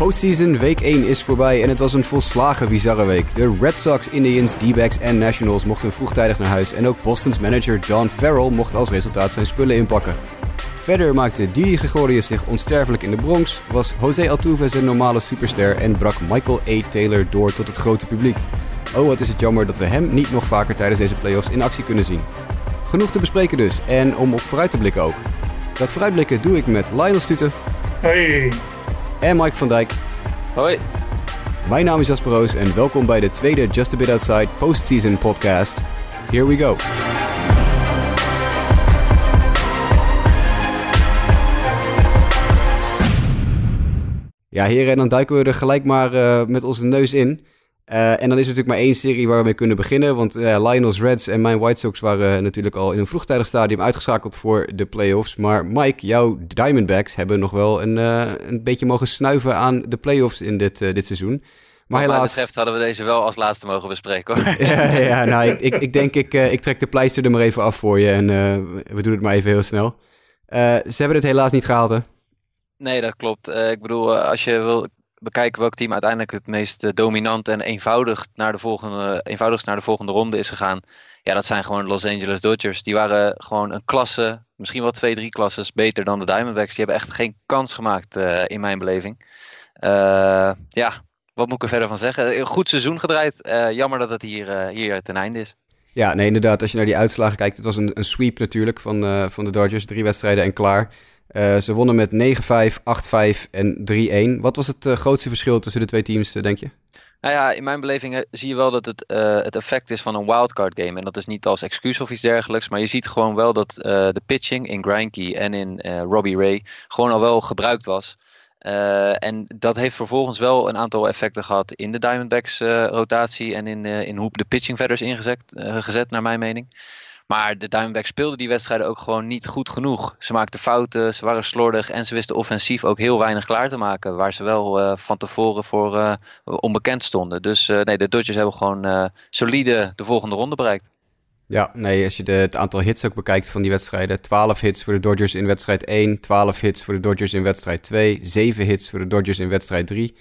Postseason week 1 is voorbij en het was een volslagen bizarre week. De Red Sox, Indians, D-backs en Nationals mochten vroegtijdig naar huis en ook Boston's manager John Farrell mocht als resultaat zijn spullen inpakken. Verder maakte Didi Gregorius zich onsterfelijk in de Bronx, was Jose Altuve zijn normale superster en brak Michael A. Taylor door tot het grote publiek. Oh, wat is het jammer dat we hem niet nog vaker tijdens deze playoffs in actie kunnen zien. Genoeg te bespreken dus, en om op vooruit te blikken ook. Dat vooruitblikken doe ik met Lionel Stuten Hey. En Mike van Dijk. Hoi. Mijn naam is Jasper Roos en welkom bij de tweede Just a Bit Outside postseason podcast. Here we go. Ja, heren, en dan duiken we er gelijk maar eh, met onze neus in. Eh, en dan is er natuurlijk maar één serie waar we mee kunnen beginnen. Want eh, Lionel's Reds en mijn White Sox waren natuurlijk al in een vroegtijdig stadium uitgeschakeld voor de playoffs. Maar Mike, jouw Diamondbacks hebben nog wel een, eh, een beetje mogen snuiven aan de playoffs in dit, dit seizoen. Maar Wat mij helaas. betreft hadden we deze wel als laatste mogen bespreken hoor. ja, ja, nou, ik, ik, ik denk, ik, ik trek de pleister er maar even af voor je en we doen het maar even heel snel. Ze hebben het helaas niet gehaald, hè? Nee, dat klopt. Ik bedoel, als je wil bekijken welk team uiteindelijk het meest eh, dominant en eenvoudig naar de volgende, eenvoudigst naar de volgende ronde is gegaan. Ja, dat zijn gewoon Los Angeles Dodgers. Die waren gewoon een klasse, misschien wel twee, drie klasses beter dan de Diamondbacks. Die hebben echt geen kans gemaakt eh, in mijn beleving. Eh, ja, wat moet ik er verder van zeggen? Een goed seizoen gedraaid. Jammer dat het hier, hier ten einde is. Ja, nee, inderdaad. Als je naar die uitslagen kijkt, het was een, een sweep natuurlijk van, van de Dodgers. Drie wedstrijden en klaar. Eh, ze wonnen met 9-5, 8-5 en 3-1. Wat was het eh, grootste verschil tussen de twee teams, eh, denk je? Nou ja, in mijn beleving zie je wel dat het het effect is van een wildcard game. En dat is niet als excuus of iets dergelijks. Maar je ziet gewoon wel dat de pitching in Greinke en in Robbie Ray gewoon al wel gebruikt was. En dat heeft vervolgens wel een aantal effecten gehad in de Diamondbacks rotatie. En in, eh, in hoe de pitching verder is ingezet, gezet, naar mijn mening. Maar de Diamondbacks speelden die wedstrijden ook gewoon niet goed genoeg. Ze maakten fouten, ze waren slordig en ze wisten offensief ook heel weinig klaar te maken. Waar ze wel eh, van tevoren voor eh, onbekend stonden. Dus eh, nee, de Dodgers hebben gewoon solide de volgende ronde bereikt. Ja, nee, als je de, het aantal hits ook bekijkt van die wedstrijden. 12 hits voor de Dodgers in wedstrijd 1, 12 hits voor de Dodgers in wedstrijd 2, 7 hits voor de Dodgers in wedstrijd 3.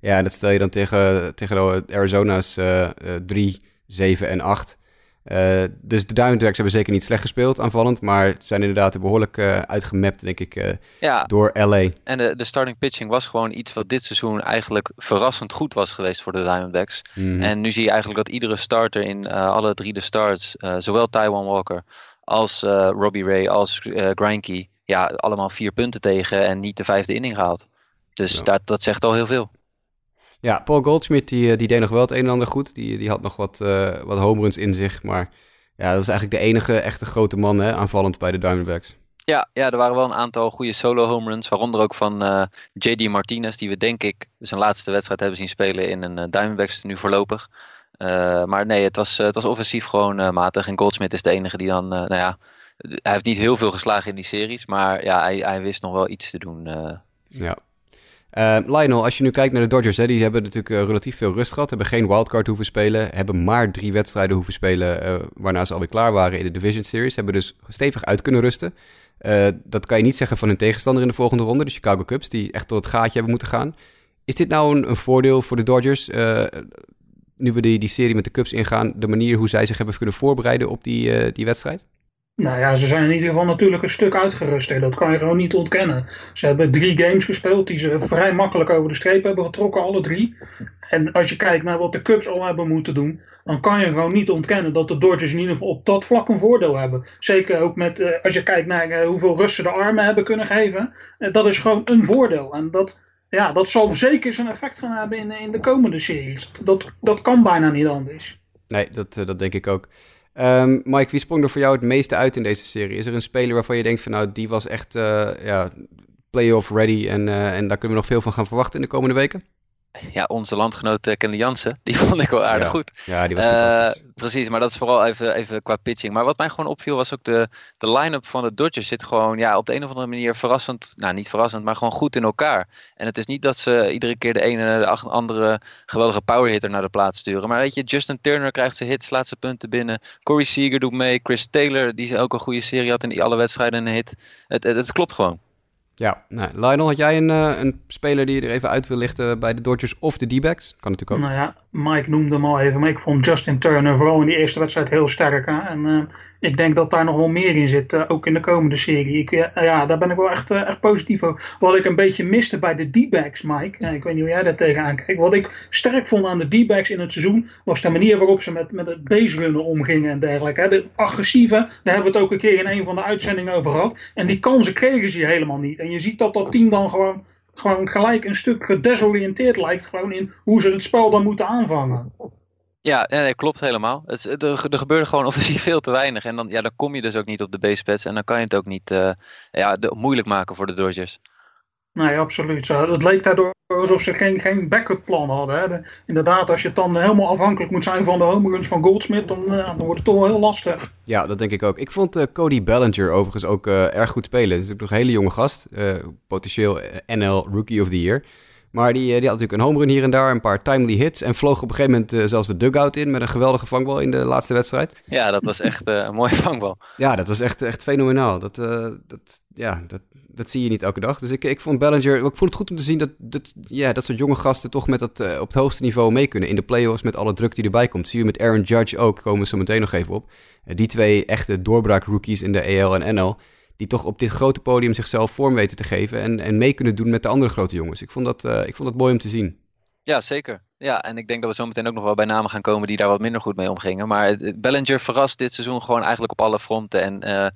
Ja, en dat stel je dan tegen, tegen de Arizona's eh, eh, 3, 7 en 8. Eh, dus de Diamondbacks hebben zeker niet slecht gespeeld aanvallend, maar zijn inderdaad behoorlijk eh uitgemapt, denk ik, eh, Ja, door LA. en de, de starting pitching was gewoon iets wat dit seizoen eigenlijk verrassend goed was geweest voor de Diamondbacks. Mhm. En nu zie je eigenlijk dat iedere starter in alle drie de starts, zowel Taiwan Walker als Robbie Ray als Greinke, ja, allemaal vier punten tegen en niet de vijfde inning gehaald. Dus Ja. dat, dat zegt al heel veel. Ja, Paul Goldschmidt die, eh, die deed nog wel het een en ander goed. Die, die had nog wat, eh wat home runs in zich, maar ja, dat was eigenlijk de enige echte grote man hè, aanvallend bij de Diamondbacks. Ja, ja, er waren wel een aantal goede solo home runs, waaronder ook van eh, JD Martinez, die we denk ik zijn laatste wedstrijd hebben zien spelen in een Diamondbacks nu voorlopig. Maar nee, het was, het was offensief gewoon matig. En Goldsmith is de enige die dan, nou ja, hij heeft niet heel veel geslagen in die series, maar ja, hij, hij wist nog wel iets te doen. Ja. Eh, Lionel, als je nu kijkt naar de Dodgers, hè, die hebben natuurlijk eh, relatief veel rust gehad. Hebben geen wildcard hoeven spelen. Hebben maar drie wedstrijden hoeven spelen. eh, waarna ze alweer klaar waren in de Division Series. Hebben dus stevig uit kunnen rusten. Dat kan je niet zeggen van hun tegenstander in de volgende ronde. De Chicago Cubs, die echt tot het gaatje hebben moeten gaan. Is dit nou een, een voordeel voor de Dodgers? nu we die, die serie met de Cubs ingaan. De manier hoe zij zich hebben kunnen voorbereiden op die, die wedstrijd? Nou ja, ze zijn in ieder geval natuurlijk een stuk uitgerust. Hè. Dat kan je gewoon niet ontkennen. Ze hebben drie games gespeeld die ze vrij makkelijk over de streep hebben getrokken, alle drie. En als je kijkt naar wat de Cubs al hebben moeten doen, dan kan je gewoon niet ontkennen dat de Dodgers in ieder geval op dat vlak een voordeel hebben. Zeker ook met, eh, als je kijkt naar eh, hoeveel rust ze de armen hebben kunnen geven. Eh, dat is gewoon een voordeel. En dat, ja, dat zal zeker zijn effect gaan hebben in, in de komende series. Dat, dat kan bijna niet anders. Nee, dat, dat denk ik ook. Ehm, Mike, wie sprong er voor jou het meeste uit in deze serie? Is er een speler waarvan je denkt van nou, die was echt eh, ja, playoff ready en, eh, en daar kunnen we nog veel van gaan verwachten in de komende weken? Ja, onze landgenoot eh, Kenley Jansen, die vond ik wel aardig Ja, goed. Ja, die was Eh, fantastisch. precies, maar dat is vooral even, even qua pitching. Maar wat mij gewoon opviel was ook de, de line-up van de Dodgers zit gewoon ja, op de een of andere manier verrassend, nou niet verrassend, maar gewoon goed in elkaar. En het is niet dat ze iedere keer de ene en de andere geweldige powerhitter naar de plaats sturen. Maar weet je, Justin Turner krijgt zijn hits, slaat zijn punten binnen. Corey Seager doet mee. Chris Taylor, die ook een goede serie had in alle wedstrijden een hit. Het, het, het klopt gewoon. Ja, nou, Lionel, had jij een, uh, een speler die je er even uit wil lichten bij de Dodgers of de D-backs? Kan natuurlijk ook. Nou ja, Mike noemde hem al even, maar ik vond Justin Turner vooral in die eerste wedstrijd heel sterk. Hè? En uh, ik denk dat daar nog wel meer in zit, uh, ook in de komende serie. Ik, ja, daar ben ik wel echt, echt positief over. Wat ik een beetje miste bij de D-backs, Mike, ik weet niet hoe jij daar tegenaan kijkt. Wat ik sterk vond aan de D-backs in het seizoen, was de manier waarop ze met, met het baserunnen omgingen en dergelijke. Hè? De agressieve, daar hebben we het ook een keer in een van de uitzendingen over gehad. En die kansen kregen ze helemaal niet. En je ziet dat dat team dan gewoon gewoon gelijk een stuk gedesoriënteerd lijkt. Gewoon in hoe ze het spel dan moeten aanvangen. Ja, nee, klopt helemaal. Het, er, er gebeurde gewoon offensief veel te weinig. En dan, ja, dan kom je dus ook niet op de basepads. En dan kan je het ook niet uh, ja, de, moeilijk maken voor de Dodgers. Nee, absoluut. Zo. Het leek daardoor alsof ze geen, geen backup plan hadden. Hè. inderdaad, als je het dan helemaal afhankelijk moet zijn van de home runs van Goldsmith, dan, uh, dan wordt het toch wel heel lastig. Ja, dat denk ik ook. Ik vond uh, Cody Bellinger overigens ook uh, erg goed spelen. Het is ook nog een hele jonge gast. potentieel NL Rookie of the Year. Maar die, die had natuurlijk een home run hier en daar, een paar timely hits. En vloog op een gegeven moment zelfs de dugout in met een geweldige vangbal in de laatste wedstrijd. Ja, dat was echt een mooie vangbal. Ja, dat was echt, echt fenomenaal. Dat, dat, ja, dat, dat zie je niet elke dag. Dus ik, ik vond Bellinger, ik vond het goed om te zien dat, dat, ja, dat soort jonge gasten toch met dat, op het hoogste niveau mee kunnen. In de playoffs met alle druk die erbij komt. Zie je met Aaron Judge ook, komen we zo meteen nog even op. Die twee echte doorbraak rookies in de EL en NL. Die toch op dit grote podium zichzelf vorm weten te geven. En, en mee kunnen doen met de andere grote jongens. Ik vond dat, uh, ik vond dat mooi om te zien. Ja, zeker. Ja, en ik denk dat we zo meteen ook nog wel bij namen gaan komen die daar wat minder goed mee omgingen. Maar Bellinger verrast dit seizoen gewoon eigenlijk op alle fronten. En uh,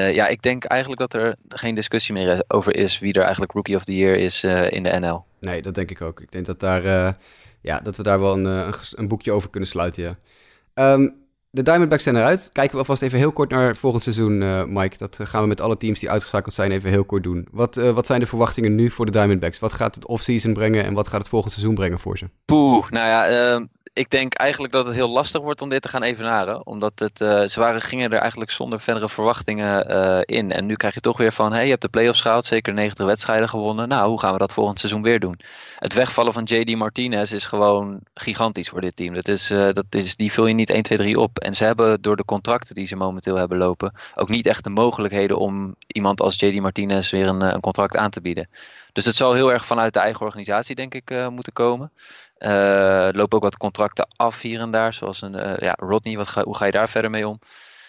uh, ja, ik denk eigenlijk dat er geen discussie meer over is wie er eigenlijk Rookie of the Year is uh, in de NL. Nee, dat denk ik ook. Ik denk dat, daar, ja, dat we daar wel een, een, een, boekje over kunnen sluiten, ja. Um, de Diamondbacks zijn eruit. Kijken we alvast even heel kort naar volgend seizoen, uh, Mike. Dat gaan we met alle teams die uitgeschakeld zijn even heel kort doen. Wat, uh, wat zijn de verwachtingen nu voor de Diamondbacks? Wat gaat het offseason brengen en wat gaat het volgend seizoen brengen voor ze? Poeh, nou ja, uh, ik denk eigenlijk dat het heel lastig wordt om dit te gaan evenaren. Omdat het, uh, ze waren, gingen er eigenlijk zonder verdere verwachtingen in. En nu krijg je toch weer van, hey, je hebt de playoffs gehaald, zeker 90 wedstrijden gewonnen. Nou, hoe gaan we dat volgend seizoen weer doen? Het wegvallen van JD Martinez is gewoon gigantisch voor dit team. Dat is, dat is, die vul je niet 1, 2, 3 op. En ze hebben door de contracten die ze momenteel hebben lopen, ook niet echt de mogelijkheden om iemand als JD Martinez weer een, een contract aan te bieden. Dus het zal heel erg vanuit de eigen organisatie, denk ik, moeten komen. Uh, er lopen ook wat contracten af hier en daar, zoals een ja, Rodney. Wat hoe ga je daar verder mee om?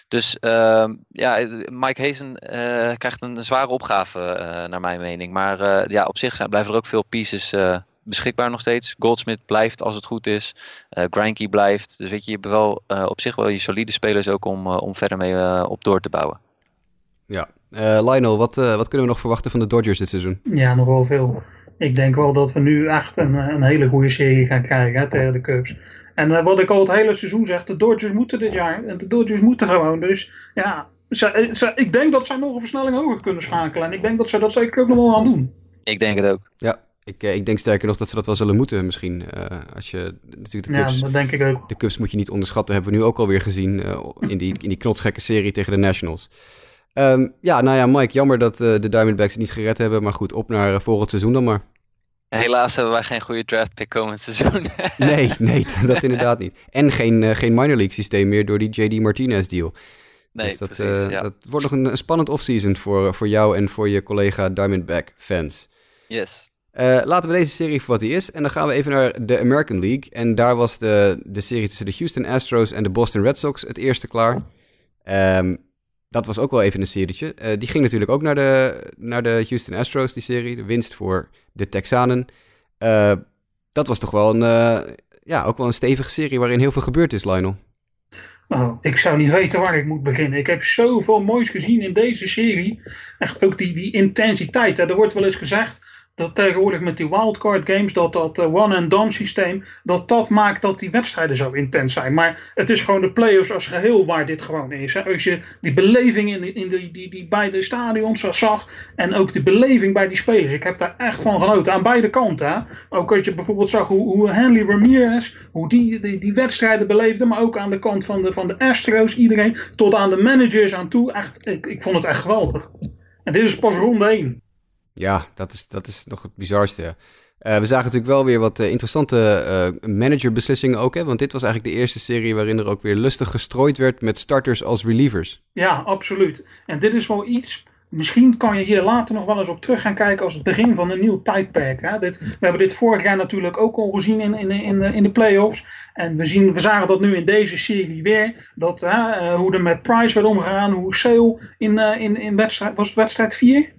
Dus uh, ja, Mike Hazen krijgt een zware opgave, naar mijn mening. Maar ja, op zich zijn, blijven er ook veel pieces beschikbaar nog steeds. Goldsmith blijft als het goed is. Uh, Granky blijft. Dus weet je, je hebt wel op zich wel je solide spelers ook om, om verder mee op door te bouwen. Ja, Lionel, wat, wat kunnen we nog verwachten van de Dodgers dit seizoen? Ja, nog wel veel ik denk wel dat we nu echt een, een hele goede serie gaan krijgen hè, tegen de Cubs. En uh, wat ik al het hele seizoen zeg, de Dodgers moeten dit jaar. En de Dodgers moeten gewoon. Dus ja, ze, ze, ik denk dat zij nog een versnelling hoger kunnen schakelen. En ik denk dat ze dat zeker ook nog wel gaan doen. Ik denk het ook. Ja, ik, ik denk sterker nog dat ze dat wel zullen moeten misschien. Uh, als je natuurlijk de Cubs, ja, dat denk ik ook. De Cubs moet je niet onderschatten, hebben we nu ook alweer gezien uh, in, die, in die knotsgekke serie tegen de Nationals. Um, ja, nou ja, Mike, jammer dat uh, de Diamondbacks het niet gered hebben. Maar goed, op naar volgend seizoen dan maar. Helaas hebben wij geen goede draft pick komend seizoen. nee, nee, dat inderdaad niet. En geen, uh, geen minor league systeem meer door die JD Martinez deal. Nee, dus dat, precies, uh, ja. dat wordt nog een, een spannend offseason voor, voor jou en voor je collega Diamondback fans. Yes. Uh, laten we deze serie voor wat die is. En dan gaan we even naar de American League. En daar was de, de serie tussen de Houston Astros en de Boston Red Sox het eerste klaar. Um, dat was ook wel even een serietje. Uh, die ging natuurlijk ook naar de, naar de Houston Astros, die serie. De winst voor de Texanen. Uh, dat was toch wel een, ja, ook wel een stevige serie waarin heel veel gebeurd is, Lionel. Nou, ik zou niet weten waar ik moet beginnen. Ik heb zoveel moois gezien in deze serie. Echt ook die, die intensiteit. Hè. Er wordt wel eens gezegd dat tegenwoordig met die wildcard games, dat dat uh, one-and-done systeem, dat dat maakt dat die wedstrijden zo intens zijn. Maar het is gewoon de playoffs als geheel waar dit gewoon is. Hè. Als je die beleving in, in de, die, die beide stadions zag en ook de beleving bij die spelers. Ik heb daar echt van genoten, aan beide kanten. Hè. Ook als je bijvoorbeeld zag hoe, hoe Henry Ramirez, hoe die, die, die wedstrijden beleefde, maar ook aan de kant van de, van de Astros, iedereen, tot aan de managers aan toe. Echt, ik, ik vond het echt geweldig. En dit is pas ronde 1. Ja, dat is, dat is nog het bizarste. Uh, we zagen natuurlijk wel weer wat uh, interessante uh, managerbeslissingen ook. Hè? Want dit was eigenlijk de eerste serie waarin er ook weer lustig gestrooid werd met starters als relievers. Ja, absoluut. En dit is wel iets misschien kan je hier later nog wel eens op terug gaan kijken als het begin van een nieuw tijdperk. Hè? Dit, we hebben dit vorig jaar natuurlijk ook al gezien in, in, in, in de playoffs. En we, zien, we zagen dat nu in deze serie weer. Dat, hoe er met Price werd omgegaan, hoe Sale in, in, in wedstrijd, was wedstrijd 4?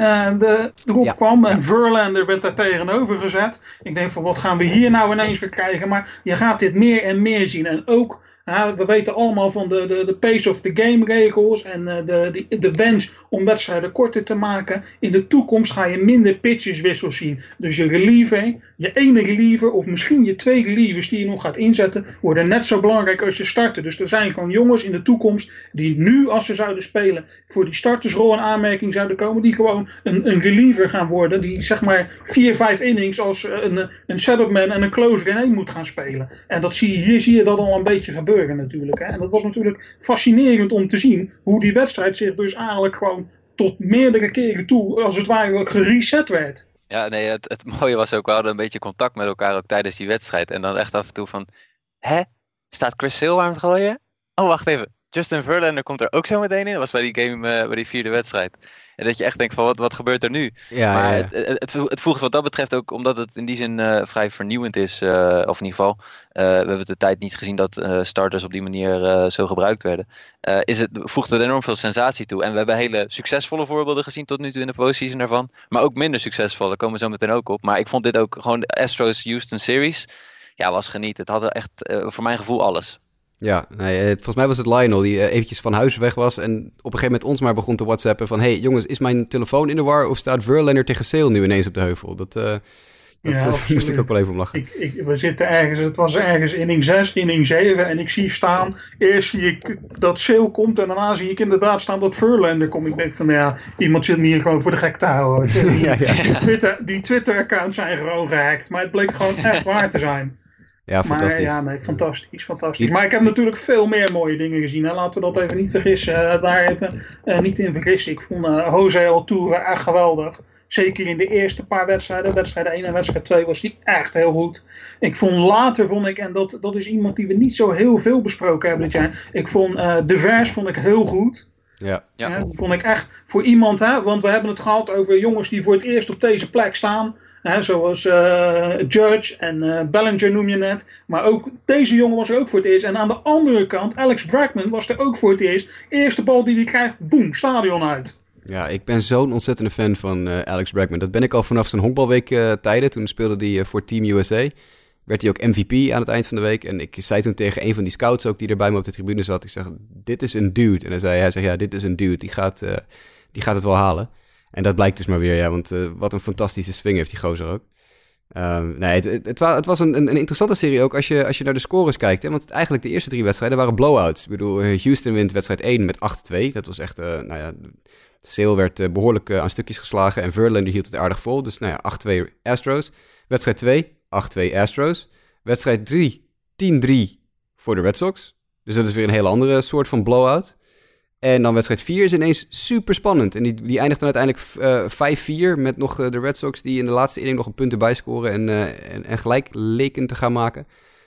Uh, de, erop ja, kwam en ja. Verlander werd daar tegenover gezet. Ik denk van wat gaan we hier nou ineens weer krijgen. Maar je gaat dit meer en meer zien. En ook ja, we weten allemaal van de, de, de pace of the game regels en uh, de, de, de wens om wedstrijden korter te maken. In de toekomst ga je minder pitcheswissels zien. Dus je reliever, je ene reliever of misschien je twee relievers die je nog gaat inzetten, worden net zo belangrijk als je starter. Dus er zijn gewoon jongens in de toekomst die nu, als ze zouden spelen, voor die startersrol in aanmerking zouden komen, die gewoon een, een reliever gaan worden. Die zeg maar vier, vijf innings als een, een setupman en een closer in één moet gaan spelen. En dat zie je, hier zie je dat al een beetje gebeuren natuurlijk. Hè. En dat was natuurlijk fascinerend om te zien hoe die wedstrijd zich dus eigenlijk gewoon tot meerdere keren toe, als het ware, gereset werd. Ja, nee, het, het mooie was ook, we hadden een beetje contact met elkaar ook tijdens die wedstrijd. En dan echt af en toe van, hè, staat Chris Sale aan het gooien? Oh, wacht even, Justin Verlander komt er ook zo meteen in. Dat was bij die game, uh, bij die vierde wedstrijd. En dat je echt denkt van wat, wat gebeurt er nu? Ja, maar ja, Het, het, het, voegt wat dat betreft ook, omdat het in die zin uh, vrij vernieuwend is, uh, of in ieder geval, uh, we hebben de tijd niet gezien dat starters op die manier zo gebruikt werden, is het, voegt het enorm veel sensatie toe. En we hebben hele succesvolle voorbeelden gezien tot nu toe in de postseason daarvan, maar ook minder succesvolle, daar komen we zo meteen ook op. Maar ik vond dit ook gewoon de Astros Houston Series, ja, was geniet. Het had echt voor mijn gevoel alles. Ja, nee, eh, volgens mij was het Lionel die uh, eventjes van huis weg was en op een gegeven moment ons maar begon te whatsappen van... hey, jongens, is mijn telefoon in de war of staat Verlander tegen Sale nu ineens op de heuvel? Dat, uh, dat ja, moest ik ook wel even om lachen. Ik, ik, we zitten ergens, het was ergens inning 6, inning 7 en ik zie staan, eerst zie ik dat Sale komt en daarna zie ik inderdaad staan dat Verlander komt. Ik denk van ja, iemand zit me hier gewoon voor de gek te houden. ja, ja. Die Twitter-accounts Twitter zijn gewoon gehackt, maar het bleek gewoon echt waar te zijn. Ja, fantastisch. Maar, ja, nee, fantastisch, fantastisch. Maar ik heb natuurlijk veel meer mooie dingen gezien. Hè. Laten we dat even niet vergissen. Uh, daar even uh, niet in vergissen. Ik vond uh, Jose Altuve echt geweldig. Zeker in de eerste paar wedstrijden. Wedstrijd 1 en wedstrijd 2 was die echt heel goed. Ik vond later, vond ik, en dat, dat is iemand die we niet zo heel veel besproken hebben dit jaar. Ik vond De Vers vond ik heel goed. Ja. ja. die vond ik echt voor iemand, hè, want we hebben het gehad over jongens die voor het eerst op deze plek staan zoals uh, Judge en uh, Bellinger noem je net. Maar ook deze jongen was er ook voor het eerst. En aan de andere kant, Alex Bregman was er ook voor het eerst. Eerste bal die hij krijgt, boem, stadion uit. Ja, ik ben zo'n ontzettende fan van uh, Alex Bregman. Dat ben ik al vanaf zijn honkbalweek tijden. Toen speelde hij voor Team USA. Werd hij ook MVP aan het eind van de week. En ik zei toen tegen een van die scouts ook die er bij me op de tribune zat. Ik zeg, dit is een dude. En hij zei, hij zei ja, dit is een dude. Die gaat, die gaat het wel halen. En dat blijkt dus maar weer, ja, want uh, wat een fantastische swing heeft die gozer ook. Um, nee, het, het, was een, een, interessante serie ook als je, als je naar de scores kijkt. Hè? Want eigenlijk de eerste drie wedstrijden waren blowouts. Ik bedoel, eh, Houston wint wedstrijd 1 met 8-2. Dat was echt, uh, nou ja, Sale werd uh, behoorlijk aan stukjes geslagen en Verlander hield het aardig vol. Dus nou ja, 8-2 Astros. Wedstrijd 2, 8-2 Astros. Wedstrijd 3, 10-3 voor de Red Sox. Dus dat is weer een hele andere soort van blowout. En dan wedstrijd 4 is ineens super spannend. En die, die eindigt dan uiteindelijk uh, 5-4 met nog uh, de Red Sox die in de laatste inning nog een punt erbij scoren en, uh, en, en, gelijk leken te gaan maken.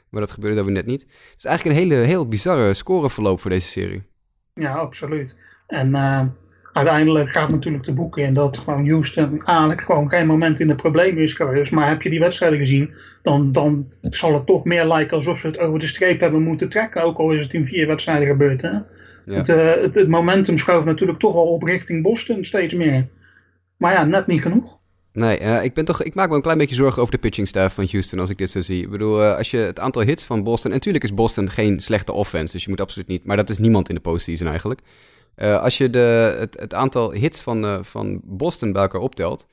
Maar dat gebeurde dan weer net niet. Het is eigenlijk een hele, heel bizarre scoreverloop voor deze serie. Ja, absoluut. En uiteindelijk gaat natuurlijk de boeken in dat gewoon Houston eigenlijk gewoon geen moment in de problemen is geweest. Maar heb je die wedstrijden gezien, dan, dan zal het toch meer lijken alsof ze het over de streep hebben moeten trekken. Ook al is het in vier wedstrijden gebeurd. Hè? Ja. Het, uh, het, het, momentum schoof natuurlijk toch wel op richting Boston steeds meer. Maar ja, net niet genoeg. Nee, uh, ik, ben toch, ik maak me een klein beetje zorgen over de pitching staff van Houston als ik dit zo zie. Ik bedoel, uh, als je het aantal hits van Boston... En natuurlijk is Boston geen slechte offense, dus je moet absoluut niet... Maar dat is niemand in de postseason eigenlijk. als je de, het, het aantal hits van, van Boston bij elkaar optelt...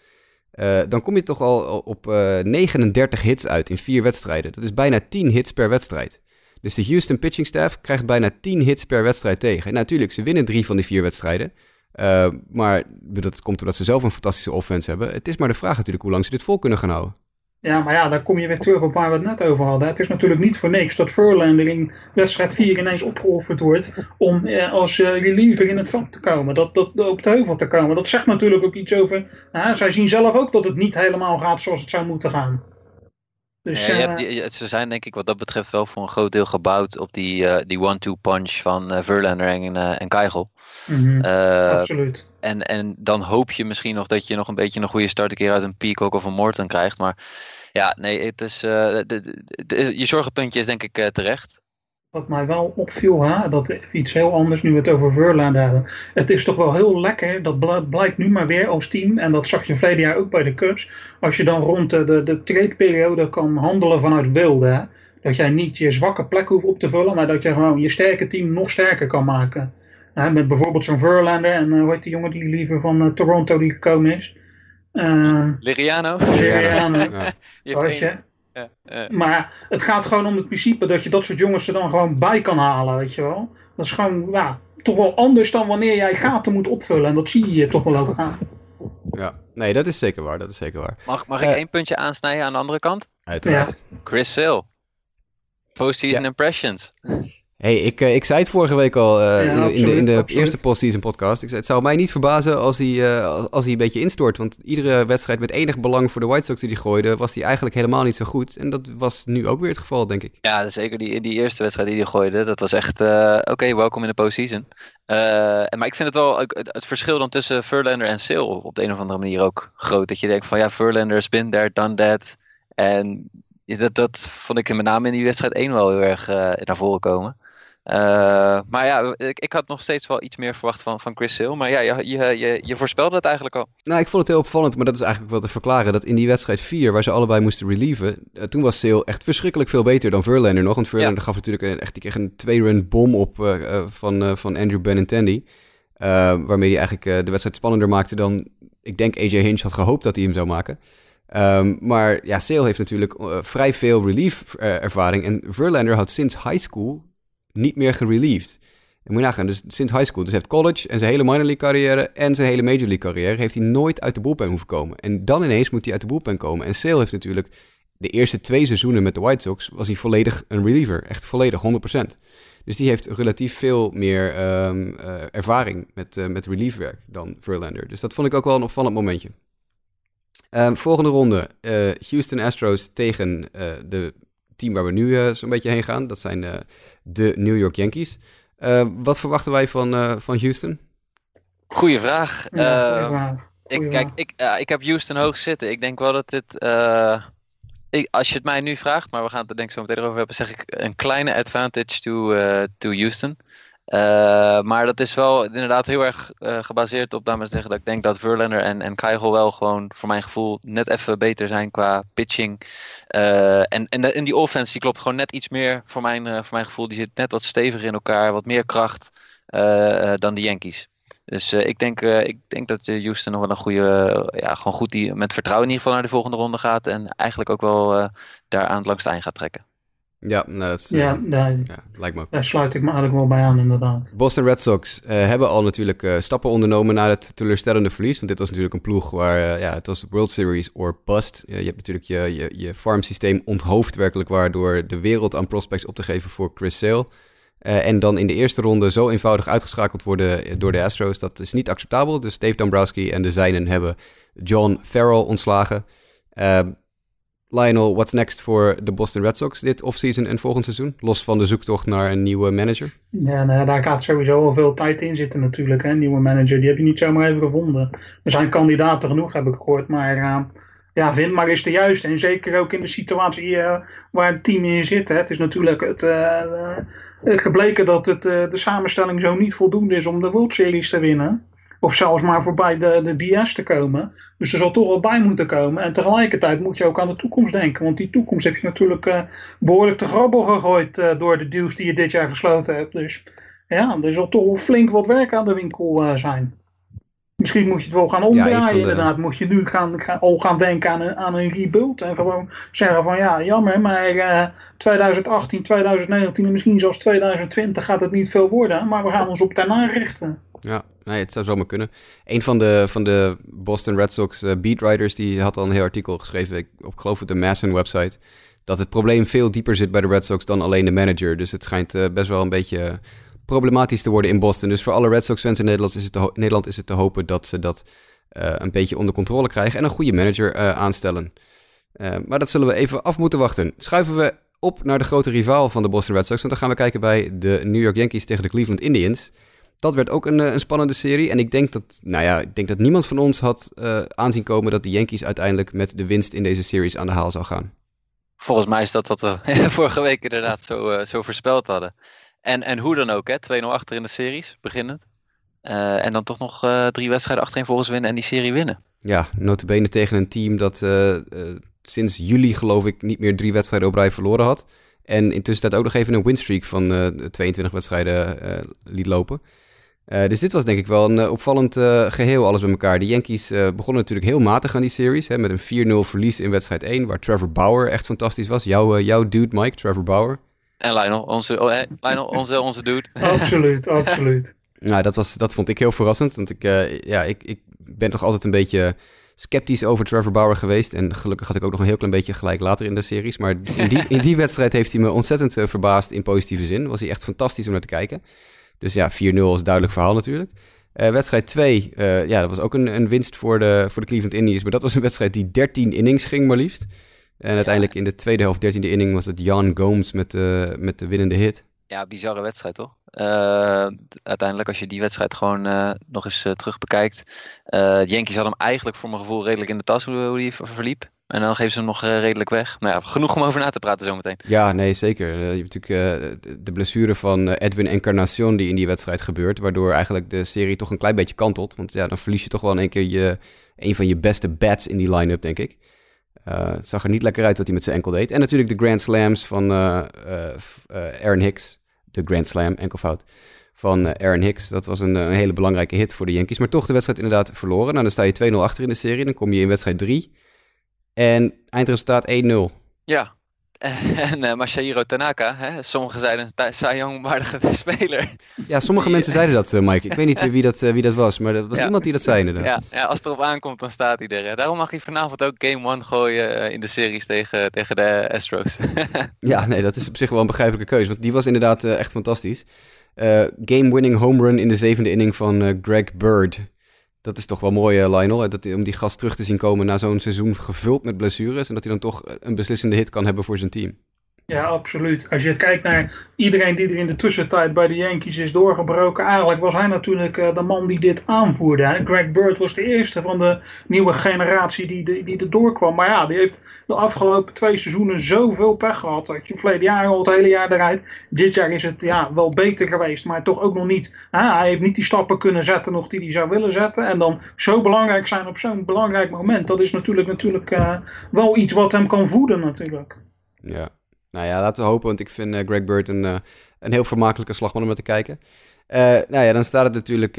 dan kom je toch al op 39 hits uit in vier wedstrijden. Dat is bijna 10 hits per wedstrijd. Dus de Houston pitching staff krijgt bijna 10 hits per wedstrijd tegen. En natuurlijk, ze winnen drie van die vier wedstrijden. Uh, maar dat komt doordat ze zelf een fantastische offense hebben. Het is maar de vraag natuurlijk hoe lang ze dit vol kunnen gaan houden. Ja, maar ja, dan kom je weer terug op waar we het net over hadden. Het is natuurlijk niet voor niks dat Verlander in wedstrijd 4 ineens opgeofferd wordt om eh, als uh, reliever in het vak te komen, dat, dat, op de heuvel te komen. Dat zegt natuurlijk ook iets over, nou, zij zien zelf ook dat het niet helemaal gaat zoals het zou moeten gaan. Dus, Ja, je eh, hebt die, ze zijn denk ik wat dat betreft wel voor een groot deel gebouwd op die, eh, die one-two punch van eh, Verlander en, en Keigel. mhm, absoluut. en, en dan hoop je misschien nog dat je nog een beetje een goede start een keer uit een Peacock of een Morton krijgt. Maar ja, nee, het is, de, de- de- je zorgenpuntje is denk ik terecht. Wat mij wel opviel, hè, dat is iets heel anders nu we het over Verlander hebben. Het is toch wel heel lekker, dat bl- blijkt nu maar weer als team, en dat zag je verleden jaar ook bij de Cubs. Als je dan rond de, de, de trade-periode kan handelen vanuit beelden. Hè, dat jij niet je zwakke plek hoeft op te vullen, maar dat je gewoon je sterke team nog sterker kan maken. Hè, met bijvoorbeeld zo'n Verlander en eh, hoe heet die jongen die liever van eh, Toronto die gekomen is? Eh Liriano? Liriano. Ja. Je ja, eh, Maar het gaat gewoon om het principe dat je dat soort jongens er dan gewoon bij kan halen, weet je wel. Dat is gewoon, ja, toch wel anders dan wanneer jij gaten moet opvullen. En dat zie je toch wel ook aan. ja, nee, dat is zeker waar. Dat is zeker waar. mag mag ik Eh. één puntje aansnijden aan de andere kant? Uiteraard. Chris Sale. Postseason Ja. impressions. Hey, ik, eh, ik zei het vorige week al eh, Ja, in, de- in de, absoluut, in de absoluut. eerste postseason podcast. Ik zei, het zou mij niet verbazen als hij, eh, als hij een beetje instort. Want iedere wedstrijd met enig belang voor de White Sox die hij gooide, was hij eigenlijk helemaal niet zo goed. En dat was nu ook weer het geval, denk ik. Ja, zeker die, die eerste wedstrijd die hij gooide. Dat was echt, eh, oké, welkom in de postseason. Eh, en maar ik vind het wel, het, het verschil dan tussen Verlander en Sale op de een of andere manier ook groot. Dat je denkt van ja, Verlander has been there, done that. En ja, dat, dat vond ik met name in die wedstrijd 1 wel heel erg eh, naar voren komen. Eh, maar ja, ik, ik had nog steeds wel iets meer verwacht van, van Chris Sale. Maar ja, je, je, je, je voorspelde het eigenlijk al. Nou, ik vond het heel opvallend, maar dat is eigenlijk wel te verklaren. Dat in die wedstrijd 4, waar ze allebei moesten relieven, eh, toen was Sale echt verschrikkelijk veel beter dan Verlander nog. Want Verlander gaf natuurlijk een, echt, die kreeg een twee-run bom op eh, van, van Andrew Benintendi. waarmee hij eigenlijk de wedstrijd spannender maakte dan ik denk AJ Hinch had gehoopt dat hij hem zou maken. Ehm, maar ja, Sale heeft natuurlijk vrij veel relief ervaring. En Verlander had sinds high school niet meer gerelieved. En moet je nagaan, dus sinds high school. Dus heeft college en zijn hele minor league carrière en zijn hele major league carrière heeft hij nooit uit de bullpen hoeven komen. En dan ineens moet hij uit de bullpen komen. En Sale heeft natuurlijk de eerste twee seizoenen met de White Sox was hij volledig een reliever. Echt volledig, 100%. Dus die heeft relatief veel meer ehm, eh, ervaring met, eh, met reliefwerk dan Verlander. Dus dat vond ik ook wel een opvallend momentje. Ehm, volgende ronde. eh, Houston Astros tegen de team waar we nu zo'n beetje heen gaan. Dat zijn de New York Yankees. Eh, wat verwachten wij van, eh, van Houston? Goeie vraag. Ja, Eh, goeie vraag. Ik, kijk, ik, ik heb Houston hoog zitten. Ik denk wel dat dit. eh, ik, als je het mij nu vraagt, maar we gaan het er denk ik zo meteen over hebben, zeg ik een kleine advantage to, eh, to Houston. Eh, maar dat is wel inderdaad heel erg eh, gebaseerd op, dames en zeggen, dat ik denk dat Verlander en, en Keigel wel gewoon, voor mijn gevoel, net even beter zijn qua pitching. Eh, en, en, en die offense, die klopt gewoon net iets meer voor mijn, voor mijn gevoel. Die zit net wat steviger in elkaar, wat meer kracht dan de Yankees. Dus ik, denk, ik denk dat Houston nog wel een goede, ja, gewoon goed die met vertrouwen in ieder geval naar de volgende ronde gaat. En eigenlijk ook wel daar aan het langste eind gaat trekken. Ja, nou, dat is, Ja, daar, ja, lijkt me ook. daar sluit ik me eigenlijk wel bij aan, inderdaad. Boston Red Sox eh, hebben al natuurlijk eh, stappen ondernomen na het teleurstellende verlies. Want dit was natuurlijk een ploeg waar eh, ja, het was World Series or bust. Je hebt natuurlijk je, je, je farmsysteem onthoofd werkelijk waar door de wereld aan prospects op te geven voor Chris Sale. En dan in de eerste ronde zo eenvoudig uitgeschakeld worden door de Astros. Dat is niet acceptabel. Dus Dave Dombrowski en de zijnen hebben John Farrell ontslagen. Lionel, what's next voor de Boston Red Sox dit offseason en volgend seizoen? Los van de zoektocht naar een nieuwe manager. Ja, nou, daar gaat sowieso al veel tijd in zitten natuurlijk. Hè. Nieuwe manager, die heb je niet zomaar even gevonden. Er zijn kandidaten genoeg, heb ik gehoord. Maar eh, ja, vind maar eens de juiste. En zeker ook in de situatie eh, waar het team in zit. Hè. Het is natuurlijk het, eh, eh, gebleken dat het, de samenstelling zo niet voldoende is om de World Series te winnen. Of zelfs maar voorbij de, de DS te komen. Dus er zal toch wel bij moeten komen. En tegelijkertijd moet je ook aan de toekomst denken. Want die toekomst heb je natuurlijk eh, behoorlijk te grabbel gegooid eh, door de deals die je dit jaar gesloten hebt. Dus ja, er zal toch wel flink wat werk aan de winkel eh, zijn. Misschien moet je het wel gaan omdraaien de- inderdaad. Moet je nu gaan, gaan, al gaan denken aan een, aan een rebuild. En gewoon zeggen van ja, jammer, maar eh, 2018, 2019 en misschien zelfs 2020 gaat het niet veel worden. Maar we gaan ons op daarna richten. Ja, het zou zomaar kunnen. Een van de, van de Boston Red Sox eh, beatwriters die had al een heel artikel geschreven op, geloof ik, de Masson website, dat het probleem veel dieper zit bij de Red Sox dan alleen de manager. Dus het schijnt eh, best wel een beetje problematisch te worden in Boston. Dus voor alle Red Sox fans in Nederland is het te, Nederland is het te hopen dat ze dat eh, een beetje onder controle krijgen en een goede manager eh, aanstellen. maar dat zullen we even af moeten wachten. Schuiven we op naar de grote rivaal van de Boston Red Sox. Want dan gaan we kijken bij de New York Yankees tegen de Cleveland Indians. Dat werd ook een, een spannende serie. En ik denk dat, nou ja, ik denk dat niemand van ons had aanzien komen dat de Yankees uiteindelijk met de winst in deze series aan de haal zou gaan. Volgens mij is dat wat we vorige week inderdaad zo, zo voorspeld hadden. En, en hoe dan ook, hè? 2-0 achter in de series, beginnend. Uh, en dan toch nog uh, drie wedstrijden achterin volgens winnen en die serie winnen. Ja, notabene tegen een team dat uh, sinds juli geloof ik niet meer drie wedstrijden op rij verloren had. En intussen dat ook nog even een winstreak van 22 wedstrijden liet lopen. Dus dit was denk ik wel een opvallend geheel alles bij elkaar. De Yankees begonnen natuurlijk heel matig aan die series. Hè, met een 4-0 verlies in wedstrijd 1, waar Trevor Bauer echt fantastisch was. Jouw, jouw dude Mike, Trevor Bauer. En Lionel, onze, oh, Lionel, onze, onze dude. absoluut, absoluut. Nou, dat, was, dat vond ik heel verrassend. Want ik, uh, ja, ik, ik ben toch altijd een beetje sceptisch over Trevor Bauer geweest. En gelukkig had ik ook nog een heel klein beetje gelijk later in de series. Maar in die, in die wedstrijd heeft hij me ontzettend uh, verbaasd in positieve zin. Was hij echt fantastisch om naar te kijken. Dus ja, 4-0 is duidelijk verhaal natuurlijk. Uh, wedstrijd 2, ja, dat was ook een, een winst voor de, voor de Cleveland Indians. Maar dat was een wedstrijd die 13 innings ging maar liefst. En uiteindelijk in de tweede helft, 13e inning, was het Jan Gomes met, uh, met de winnende hit. Ja, bizarre wedstrijd toch? Uh, uiteindelijk, als je die wedstrijd gewoon uh, nog eens terug bekijkt. de Yankees hadden hem eigenlijk voor mijn gevoel redelijk in de tas, hoe, hoe die verliep. En dan geven ze hem nog redelijk weg. Maar ja, genoeg om over na te praten zometeen. Ja, nee, zeker. je hebt natuurlijk de blessure van Edwin Encarnacion die in die wedstrijd gebeurt. Waardoor eigenlijk de serie toch een klein beetje kantelt. Want ja, dan verlies je toch wel in één keer je, een van je beste bats in die line-up, denk ik. Het zag er niet lekker uit wat hij met zijn enkel deed. En natuurlijk de Grand Slams van Aaron Hicks. De Grand Slam, enkelfout. Van Aaron Hicks. Dat was een, een, hele belangrijke hit voor de Yankees. Maar toch de wedstrijd inderdaad verloren. Nou, dan sta je 2-0 achter in de serie. Dan kom je in wedstrijd 3. En eindresultaat 1-0. Ja, En uh, Masahiro Tanaka, hè, sommigen zeiden een Sayong-waardige speler. Ja, sommige mensen zeiden dat, uh, Mike. Ik weet niet wie dat, uh, wie dat was, maar dat was iemand die dat zei inderdaad. Ja, ja, als het erop aankomt, dan staat hij er. Daarom mag hij vanavond ook Game 1 gooien in de series tegen, tegen de Astros. ja, nee, dat is op zich wel een begrijpelijke keuze, want die was inderdaad echt fantastisch. Game-winning home run in de zevende inning van Greg Bird. Dat is toch wel mooi, uh, Lionel. Dat, om die gast terug te zien komen na zo'n seizoen gevuld met blessures. En dat hij dan toch een beslissende hit kan hebben voor zijn team. Ja, absoluut. Als je kijkt naar iedereen die er in de tussentijd bij de Yankees is doorgebroken, eigenlijk was hij natuurlijk uh, de man die dit aanvoerde. Greg Bird was de eerste van de nieuwe generatie die, die, er doorkwam. Maar ja, die heeft de afgelopen twee seizoenen zoveel pech gehad. Dat je verleden jaar al het hele jaar eruit. Dit jaar is het ja, wel beter geweest, maar toch ook nog niet. Hè? Hij heeft niet die stappen kunnen zetten nog die hij zou willen zetten. En dan zo belangrijk zijn op zo'n belangrijk moment. Dat is natuurlijk, natuurlijk uh, wel iets wat hem kan voeden natuurlijk. Ja, nou ja, laten we hopen, want ik vind uh, Greg Bird een, uh, een heel vermakelijke slagman om te kijken. Uh, nou ja, dan staat het natuurlijk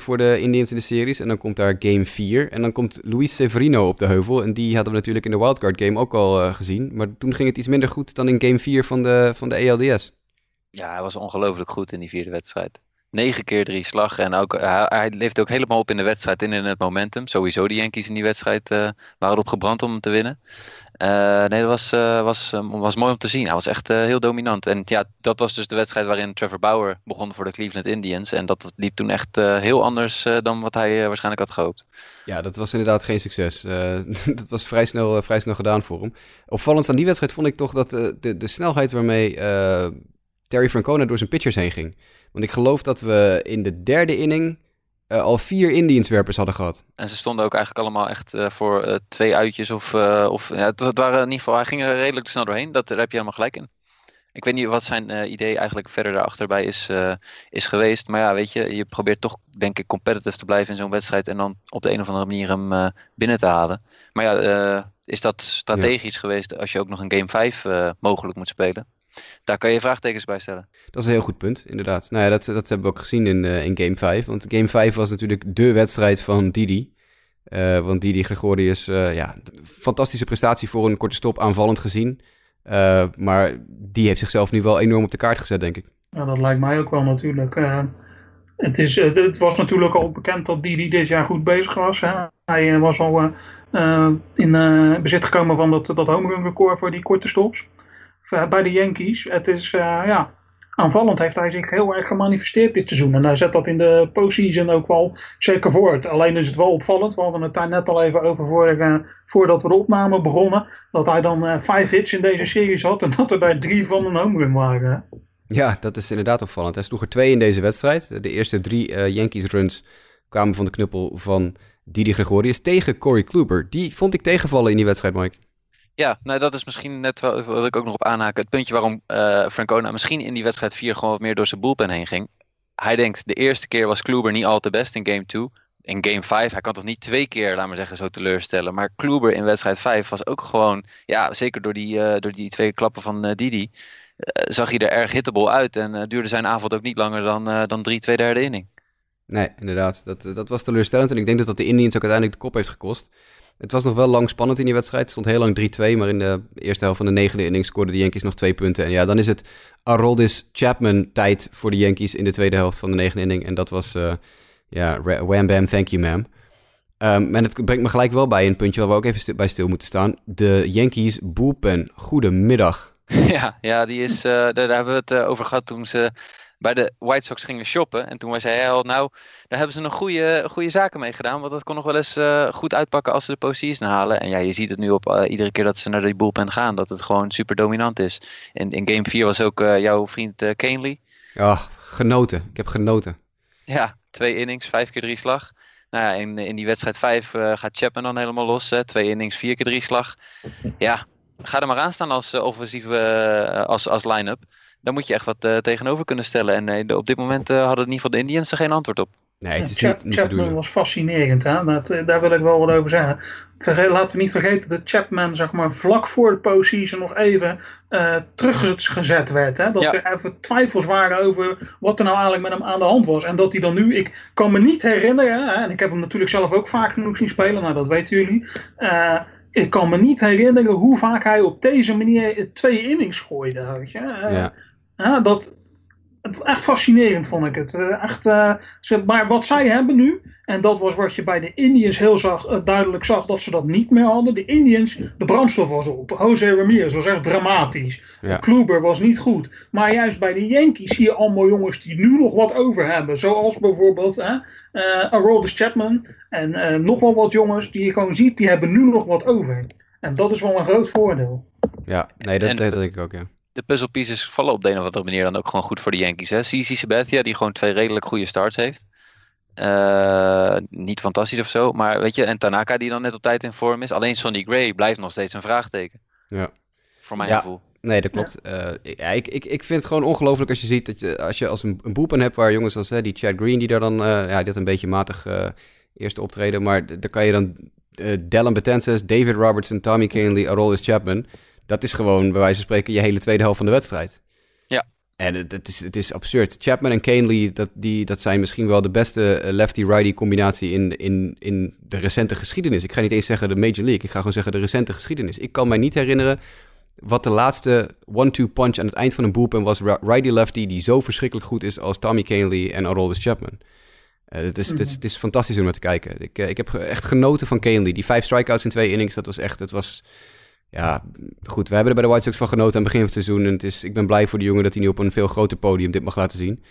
2-1 voor de Indians in de series. En dan komt daar game 4. En dan komt Luis Severino op de heuvel. En die hadden we natuurlijk in de wildcard game ook al gezien. Maar toen ging het iets minder goed dan in game 4 van de, van de ELDS. Ja, hij was ongelooflijk goed in die vierde wedstrijd. 9 keer drie slag. En ook, hij, leefde ook helemaal op in de wedstrijd in, in het momentum. Sowieso de Yankees in die wedstrijd waren erop gebrand om hem te winnen. Uh, nee, dat was, uh, was, uh, was mooi om te zien. Hij was echt heel dominant. En ja, dat was dus de wedstrijd waarin Trevor Bauer begon voor de Cleveland Indians. En dat liep toen echt heel anders dan wat hij waarschijnlijk had gehoopt. Ja, dat was inderdaad geen succes. dat was vrij snel, vrij snel gedaan voor hem. Opvallend aan die wedstrijd vond ik toch dat de, de snelheid waarmee Terry Francona door zijn pitchers heen ging. Want ik geloof dat we in de derde inning uh, al vier Indianswerpers hadden gehad. En ze stonden ook eigenlijk allemaal echt uh, voor uh, twee uitjes. Of, of ja, het, het, waren in ieder geval, hij ging er redelijk snel doorheen. Dat, daar heb je helemaal gelijk in. Ik weet niet wat zijn idee eigenlijk verder daarachter bij is, is geweest. Maar ja, weet je, je probeert toch, denk ik, competitive te blijven in zo'n wedstrijd. En dan op de een of andere manier hem binnen te halen. Maar ja, is dat strategisch ja. geweest als je ook nog een game 5 mogelijk moet spelen? Daar kan je vraagtekens bij stellen. Dat is een heel goed punt, inderdaad. Nou ja, dat, dat hebben we ook gezien in, uh, in Game 5. Want Game 5 was natuurlijk de wedstrijd van Didi. Uh, want Didi Gregorius, uh, ja, fantastische prestatie voor een korte stop, aanvallend gezien. maar die heeft zichzelf nu wel enorm op de kaart gezet, denk ik. Ja, dat lijkt mij ook wel natuurlijk. het, is, het was natuurlijk al bekend dat Didi dit jaar goed bezig was. Hè? Hij was al in bezit gekomen van dat, dat home run record voor die korte stops bij de Yankees. Het is, uh, ja, aanvallend heeft hij zich heel erg gemanifesteerd dit seizoen. En hij zet dat in de postseason ook wel zeker voort. Alleen is het wel opvallend, we hadden het daar net al even over voor, voordat we de opname begonnen, dat hij dan vijf hits in deze series had en dat er bij drie van een home run waren. Ja, dat is inderdaad opvallend. Hij sloeg er twee in deze wedstrijd. De eerste drie Yankees runs kwamen van de knuppel van Didi Gregorius tegen Corey Kluber. Die vond ik tegenvallen in die wedstrijd, Mike. Ja, nou dat is misschien net wel, wat ik ook nog op aanhaken. Het puntje waarom uh, Francona misschien in die wedstrijd 4 gewoon wat meer door zijn bullpen heen ging. Hij denkt, de eerste keer was Kluber niet al te best in game 2. In game 5, hij kan toch niet twee keer, laat maar zeggen, zo teleurstellen. Maar Kluber in wedstrijd 5 was ook gewoon, ja, zeker door die, uh, door die twee klappen van uh, Didi, zag hij er erg hittable uit. En duurde zijn avond ook niet langer dan, dan drie, twee derde inning. Nee, inderdaad. Dat, dat was teleurstellend. En ik denk dat dat de Indians ook uiteindelijk de kop heeft gekost. Het was nog wel lang spannend in die wedstrijd. Het stond heel lang 3-2, maar in de eerste helft van de negende inning scoorden de Yankees nog twee punten. En ja, dan is het Aroldis Chapman tijd voor de Yankees in de tweede helft van de negende inning. En dat was, uh, ja, wham bam, thank you ma'am. Um, en het brengt me gelijk wel bij een puntje waar we ook even bij stil moeten staan. De Yankees bullpen. Goedemiddag. Ja, ja die is, uh, daar, hebben we het uh, over gehad toen ze bij de White Sox gingen shoppen. En toen wij zeiden, nou, daar hebben ze nog goede, goede zaken mee gedaan. Want dat kon nog wel eens uh, goed uitpakken als ze de postseason halen. En ja, je ziet het nu op uh, iedere keer dat ze naar die bullpen gaan. Dat het gewoon super dominant is. In, in game 4 was ook uh, jouw vriend uh, Canely. Ja, genoten. Ik heb genoten. Ja, twee innings, vijf keer drie slag. Nou ja, in, in die wedstrijd 5 gaat Chapman dan helemaal los. Hè. Twee innings, vier keer drie slag. Ja, ga er maar aan staan als offensieve als, als line-up daar moet je echt wat uh, tegenover kunnen stellen. En uh, op dit moment uh, hadden in ieder geval de Indians er geen antwoord op. Nee, het is ja, niet, niet Chapman was fascinerend. Hè? Dat, daar wil ik wel wat over zeggen. Laten we niet vergeten dat Chapman zeg maar, vlak voor de postseason nog even teruggezet werd. Hè? Dat ja. er even twijfels waren over wat er nou eigenlijk met hem aan de hand was. En dat hij dan nu, ik kan me niet herinneren, hè? en ik heb hem natuurlijk zelf ook vaak genoeg zien spelen, nou dat weten jullie. ik kan me niet herinneren hoe vaak hij op deze manier twee innings gooide. Weet je? ja. Ja, dat, het, echt fascinerend vond ik het. Eh, echt, uh, ze, maar wat zij hebben nu, en dat was wat je bij de Indians heel zag, uh, duidelijk zag dat ze dat niet meer hadden. De Indians, de brandstof was op. Jose Ramirez was echt dramatisch. Ja. Kluber was niet goed. Maar juist bij de Yankees zie je allemaal jongens die nu nog wat over hebben. Zoals bijvoorbeeld uh, Aroldis Chapman en nog wel wat jongens die je gewoon ziet, die hebben nu nog wat over. En dat is wel een groot voordeel. Ja, nee, dat, dat denk ik ook, ja de puzzelpieces vallen op de een of andere manier dan ook gewoon goed voor de Yankees. Hè? CC Sabathia, die gewoon twee redelijk goede starts heeft. Uh, niet fantastisch of zo, maar weet je, en Tanaka die dan net op tijd in vorm is. Alleen Sonny Gray blijft nog steeds een vraagteken. Ja. Voor mijn ja. gevoel. Nee, dat klopt. Ja. Uh, ja, ik, ik, ik vind het gewoon ongelooflijk als je ziet dat je, als je als een, een boepen hebt waar jongens als hè, die Chad Green, die daar dan, uh, ja, dit een beetje matig eerste optreden, maar daar kan je dan Dallin Betances, David Robertson, Tommy Canley, Aroldis Chapman dat is gewoon, bij wijze van spreken, je hele tweede helft van de wedstrijd. Ja. En het, het, is, het is absurd. Chapman en Canely, dat, die, dat zijn misschien wel de beste lefty-righty combinatie in, in, in de recente geschiedenis. Ik ga niet eens zeggen de Major League, ik ga gewoon zeggen de recente geschiedenis. Ik kan mij niet herinneren wat de laatste one-two punch aan het eind van een bullpen was. Righty-lefty die zo verschrikkelijk goed is als Tommy Canely en Aroldis Chapman. Uh, het, is, mm -hmm. het, is, het is fantastisch om naar te kijken. Ik, uh, ik heb echt genoten van Canely. Die vijf strikeouts in twee innings, dat was echt... Het was, ja, goed, we hebben er bij de White Sox van genoten aan het begin van het seizoen. En het is, ik ben blij voor de jongen dat hij nu op een veel groter podium dit mag laten zien.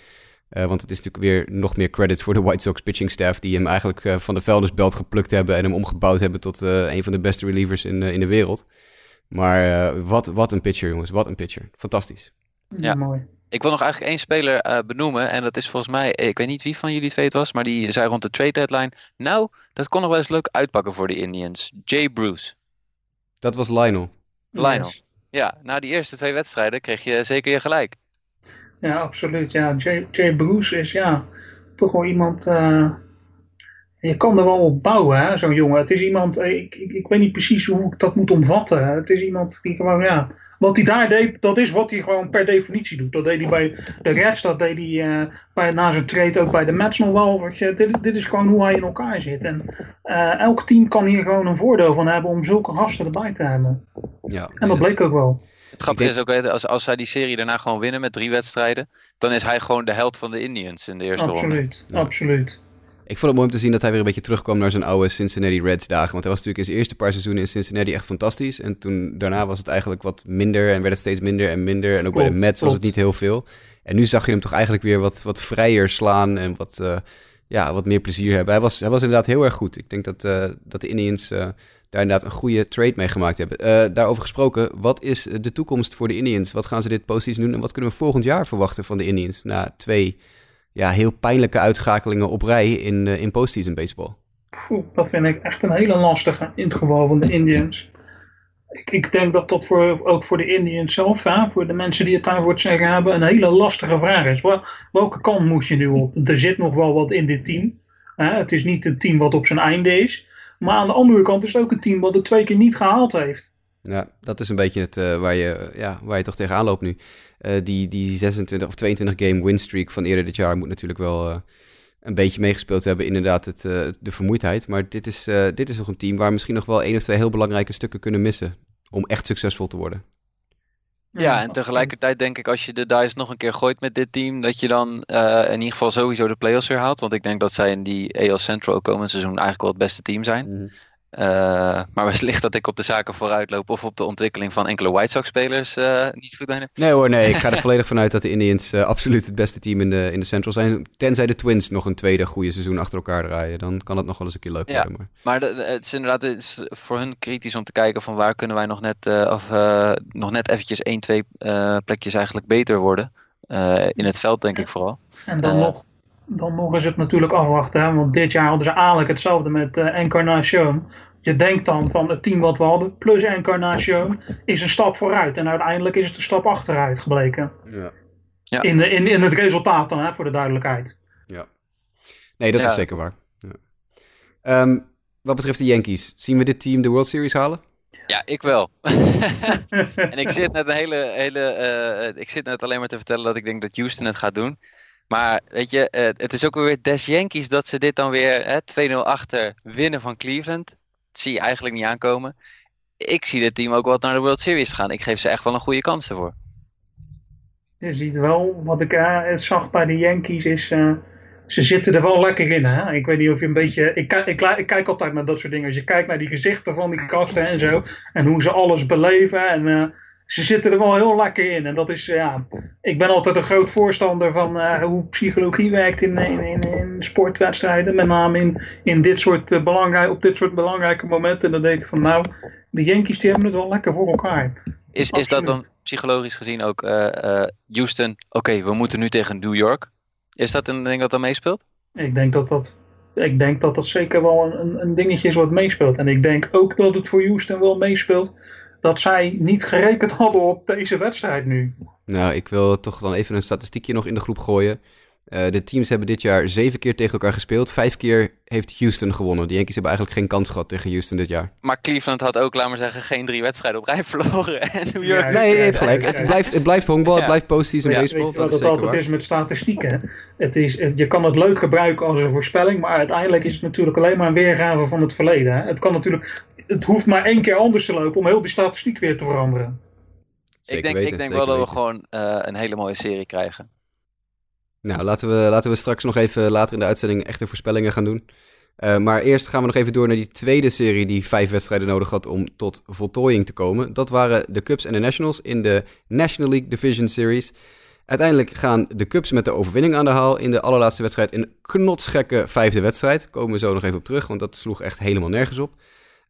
Uh, want het is natuurlijk weer nog meer credit voor de White Sox pitching staff... die hem eigenlijk uh, van de vuilnisbelt geplukt hebben... en hem omgebouwd hebben tot uh, een van de beste relievers in, in de wereld. Maar wat, wat een pitcher, jongens. Wat een pitcher. Fantastisch. Ja, mooi. Ik wil nog eigenlijk één speler benoemen. En dat is volgens mij, ik weet niet wie van jullie twee het was... maar die zei rond de trade deadline... nou, dat kon nog wel eens leuk uitpakken voor de Indians. Jay Bruce. Dat was Lionel. Lionel. Ja, na die eerste twee wedstrijden kreeg je zeker je gelijk. Ja, absoluut. Ja, Jay, Jay Bruce is ja, toch wel iemand... Uh, je kan er wel op bouwen, zo'n jongen. Het is iemand... Ik, ik, ik weet niet precies hoe ik dat moet omvatten. Het is iemand die gewoon, ja... Wat hij daar deed, dat is wat hij gewoon per definitie doet. Dat deed hij bij de Reds, dat deed hij uh, bij, na zijn trade ook bij de Mets nog wel. Je, dit, dit is gewoon hoe hij in elkaar zit. En uh, elk team kan hier gewoon een voordeel van hebben om zulke gasten erbij te hebben. Ja, en dat bleek ook wel. Het grappige is ook, als, als zij die serie daarna gewoon winnen met drie wedstrijden, dan is hij gewoon de held van de Indians in de eerste absoluut, ronde. Absoluut, ja. absoluut. Ik vond het mooi om te zien dat hij weer een beetje terugkwam naar zijn oude Cincinnati Reds dagen. Want hij was natuurlijk in zijn eerste paar seizoenen in Cincinnati echt fantastisch. En toen daarna was het eigenlijk wat minder en werd het steeds minder en minder. En ook klopt, bij de Mets klopt. was het niet heel veel. En nu zag je hem toch eigenlijk weer wat, wat vrijer slaan en wat, ja, wat meer plezier hebben. Hij was, hij was inderdaad heel erg goed. Ik denk dat, dat de Indians daar inderdaad een goede trade mee gemaakt hebben. daarover gesproken, wat is de toekomst voor de Indians? Wat gaan ze dit postseason doen en wat kunnen we volgend jaar verwachten van de Indians na twee ja, heel pijnlijke uitschakelingen op rij in, in postseason baseball? dat vind ik echt een hele lastige in het geval van de Indians. Ik, ik denk dat dat voor, ook voor de Indians zelf, hè, voor de mensen die het daarvoor te zeggen hebben, een hele lastige vraag is. welke kant moet je nu op? Er zit nog wel wat in dit team. Hè? Het is niet een team wat op zijn einde is. Maar aan de andere kant is het ook een team wat het twee keer niet gehaald heeft. Ja, dat is een beetje het uh, waar, je, ja, waar je toch tegenaan loopt nu. Uh, die, die 26 of 22 game win streak van eerder dit jaar moet natuurlijk wel uh, een beetje meegespeeld hebben. Inderdaad, het, uh, de vermoeidheid. Maar dit is, uh, dit is nog een team waar misschien nog wel één of twee heel belangrijke stukken kunnen missen. Om echt succesvol te worden. Ja, en tegelijkertijd denk ik als je de dice nog een keer gooit met dit team, dat je dan uh, in ieder geval sowieso de playoffs weer haalt. Want ik denk dat zij in die AL Central komend seizoen eigenlijk wel het beste team zijn. Mm -hmm. Uh, maar wellicht dat ik op de zaken vooruit loop of op de ontwikkeling van enkele White Sox-spelers uh, niet goed ben. Nee hoor, nee. Ik ga er volledig vanuit dat de Indians uh, absoluut het beste team in de, in de Central zijn. Tenzij de Twins nog een tweede goede seizoen achter elkaar draaien. Dan kan het nog wel eens een keer leuk ja, worden. Maar, maar de, het is inderdaad het is voor hun kritisch om te kijken van waar kunnen wij nog net, of, nog net eventjes één, twee plekjes eigenlijk beter worden. in het veld denk ik vooral. En dan nog dan nog is het natuurlijk afwachten. Hè? Want dit jaar hadden ze eigenlijk hetzelfde met uh, Encarnacion. Je denkt dan van het team wat we hadden plus Encarnacion is een stap vooruit. En uiteindelijk is het een stap achteruit gebleken. Ja. ja. In, in, in het resultaat dan, hè, voor de duidelijkheid. Ja. Nee, dat ja. is zeker waar. Ja. Um, wat betreft de Yankees, zien we dit team de World Series halen? Ja, ik wel. en ik zit net een hele, hele uh, ik zit net alleen maar te vertellen dat ik denk dat Houston het gaat doen. Maar weet je, uh, het is ook weer des Yankees dat ze dit dan weer 2-0 achter winnen van Cleveland. Dat zie je eigenlijk niet aankomen. Ik zie dit team ook wel naar de World Series gaan. Ik geef ze echt wel een goede kans ervoor. Je ziet wel, wat ik uh, zag bij de Yankees is, uh, ze zitten er wel lekker in. Hè? Ik weet niet of je een beetje, ik, kijk altijd naar dat soort dingen. Als je kijkt naar die gezichten van die kasten en zo, en hoe ze alles beleven en... Ze zitten er wel heel lekker in. En dat is, ja, ik ben altijd een groot voorstander van uh, hoe psychologie werkt in, in, in, in, sportwedstrijden. Met name in, in dit soort, uh, belangrijk, op dit soort belangrijke momenten. En dan denk ik van nou, de Yankees die hebben het wel lekker voor elkaar. Is, is dat dan psychologisch gezien ook uh, Houston, oké, okay, we moeten nu tegen New York. Is dat een ding dat dan meespeelt? Ik denk dat dat, ik denk dat, dat zeker wel een, een dingetje is wat meespeelt. En ik denk ook dat het voor Houston wel meespeelt dat zij niet gerekend hadden op deze wedstrijd nu. Nou, ik wil toch dan even een statistiekje nog in de groep gooien. Uh, de teams hebben dit jaar zeven keer tegen elkaar gespeeld. Vijf keer heeft Houston gewonnen. De Yankees hebben eigenlijk geen kans gehad tegen Houston dit jaar. Maar Cleveland had ook, laat maar zeggen, geen drie wedstrijden op rij verloren. En New York... Ja, nee, je hebt gelijk. Het blijft, het blijft honkbal, ja. het blijft postseason ja, baseball. dat is altijd waar. is met statistieken. Het is, je kan het leuk gebruiken als een voorspelling, maar uiteindelijk is het natuurlijk alleen maar een weergave van het verleden. Hè. Het kan natuurlijk, het hoeft maar één keer anders te lopen om heel die statistiek weer te veranderen. Zeker ik denk, weten, ik denk wel dat we gewoon uh, een hele mooie serie krijgen. Nou, laten we, laten we straks nog even later in de uitzending echte voorspellingen gaan doen. Uh, maar eerst gaan we nog even door naar die tweede serie die vijf wedstrijden nodig had om tot voltooiing te komen. Dat waren de Cubs en de Nationals in de National League Division Series. Uiteindelijk gaan de Cubs met de overwinning aan de haal in de allerlaatste wedstrijd. Een knotsgekke vijfde wedstrijd. Komen we zo nog even op terug, want dat sloeg echt helemaal nergens op.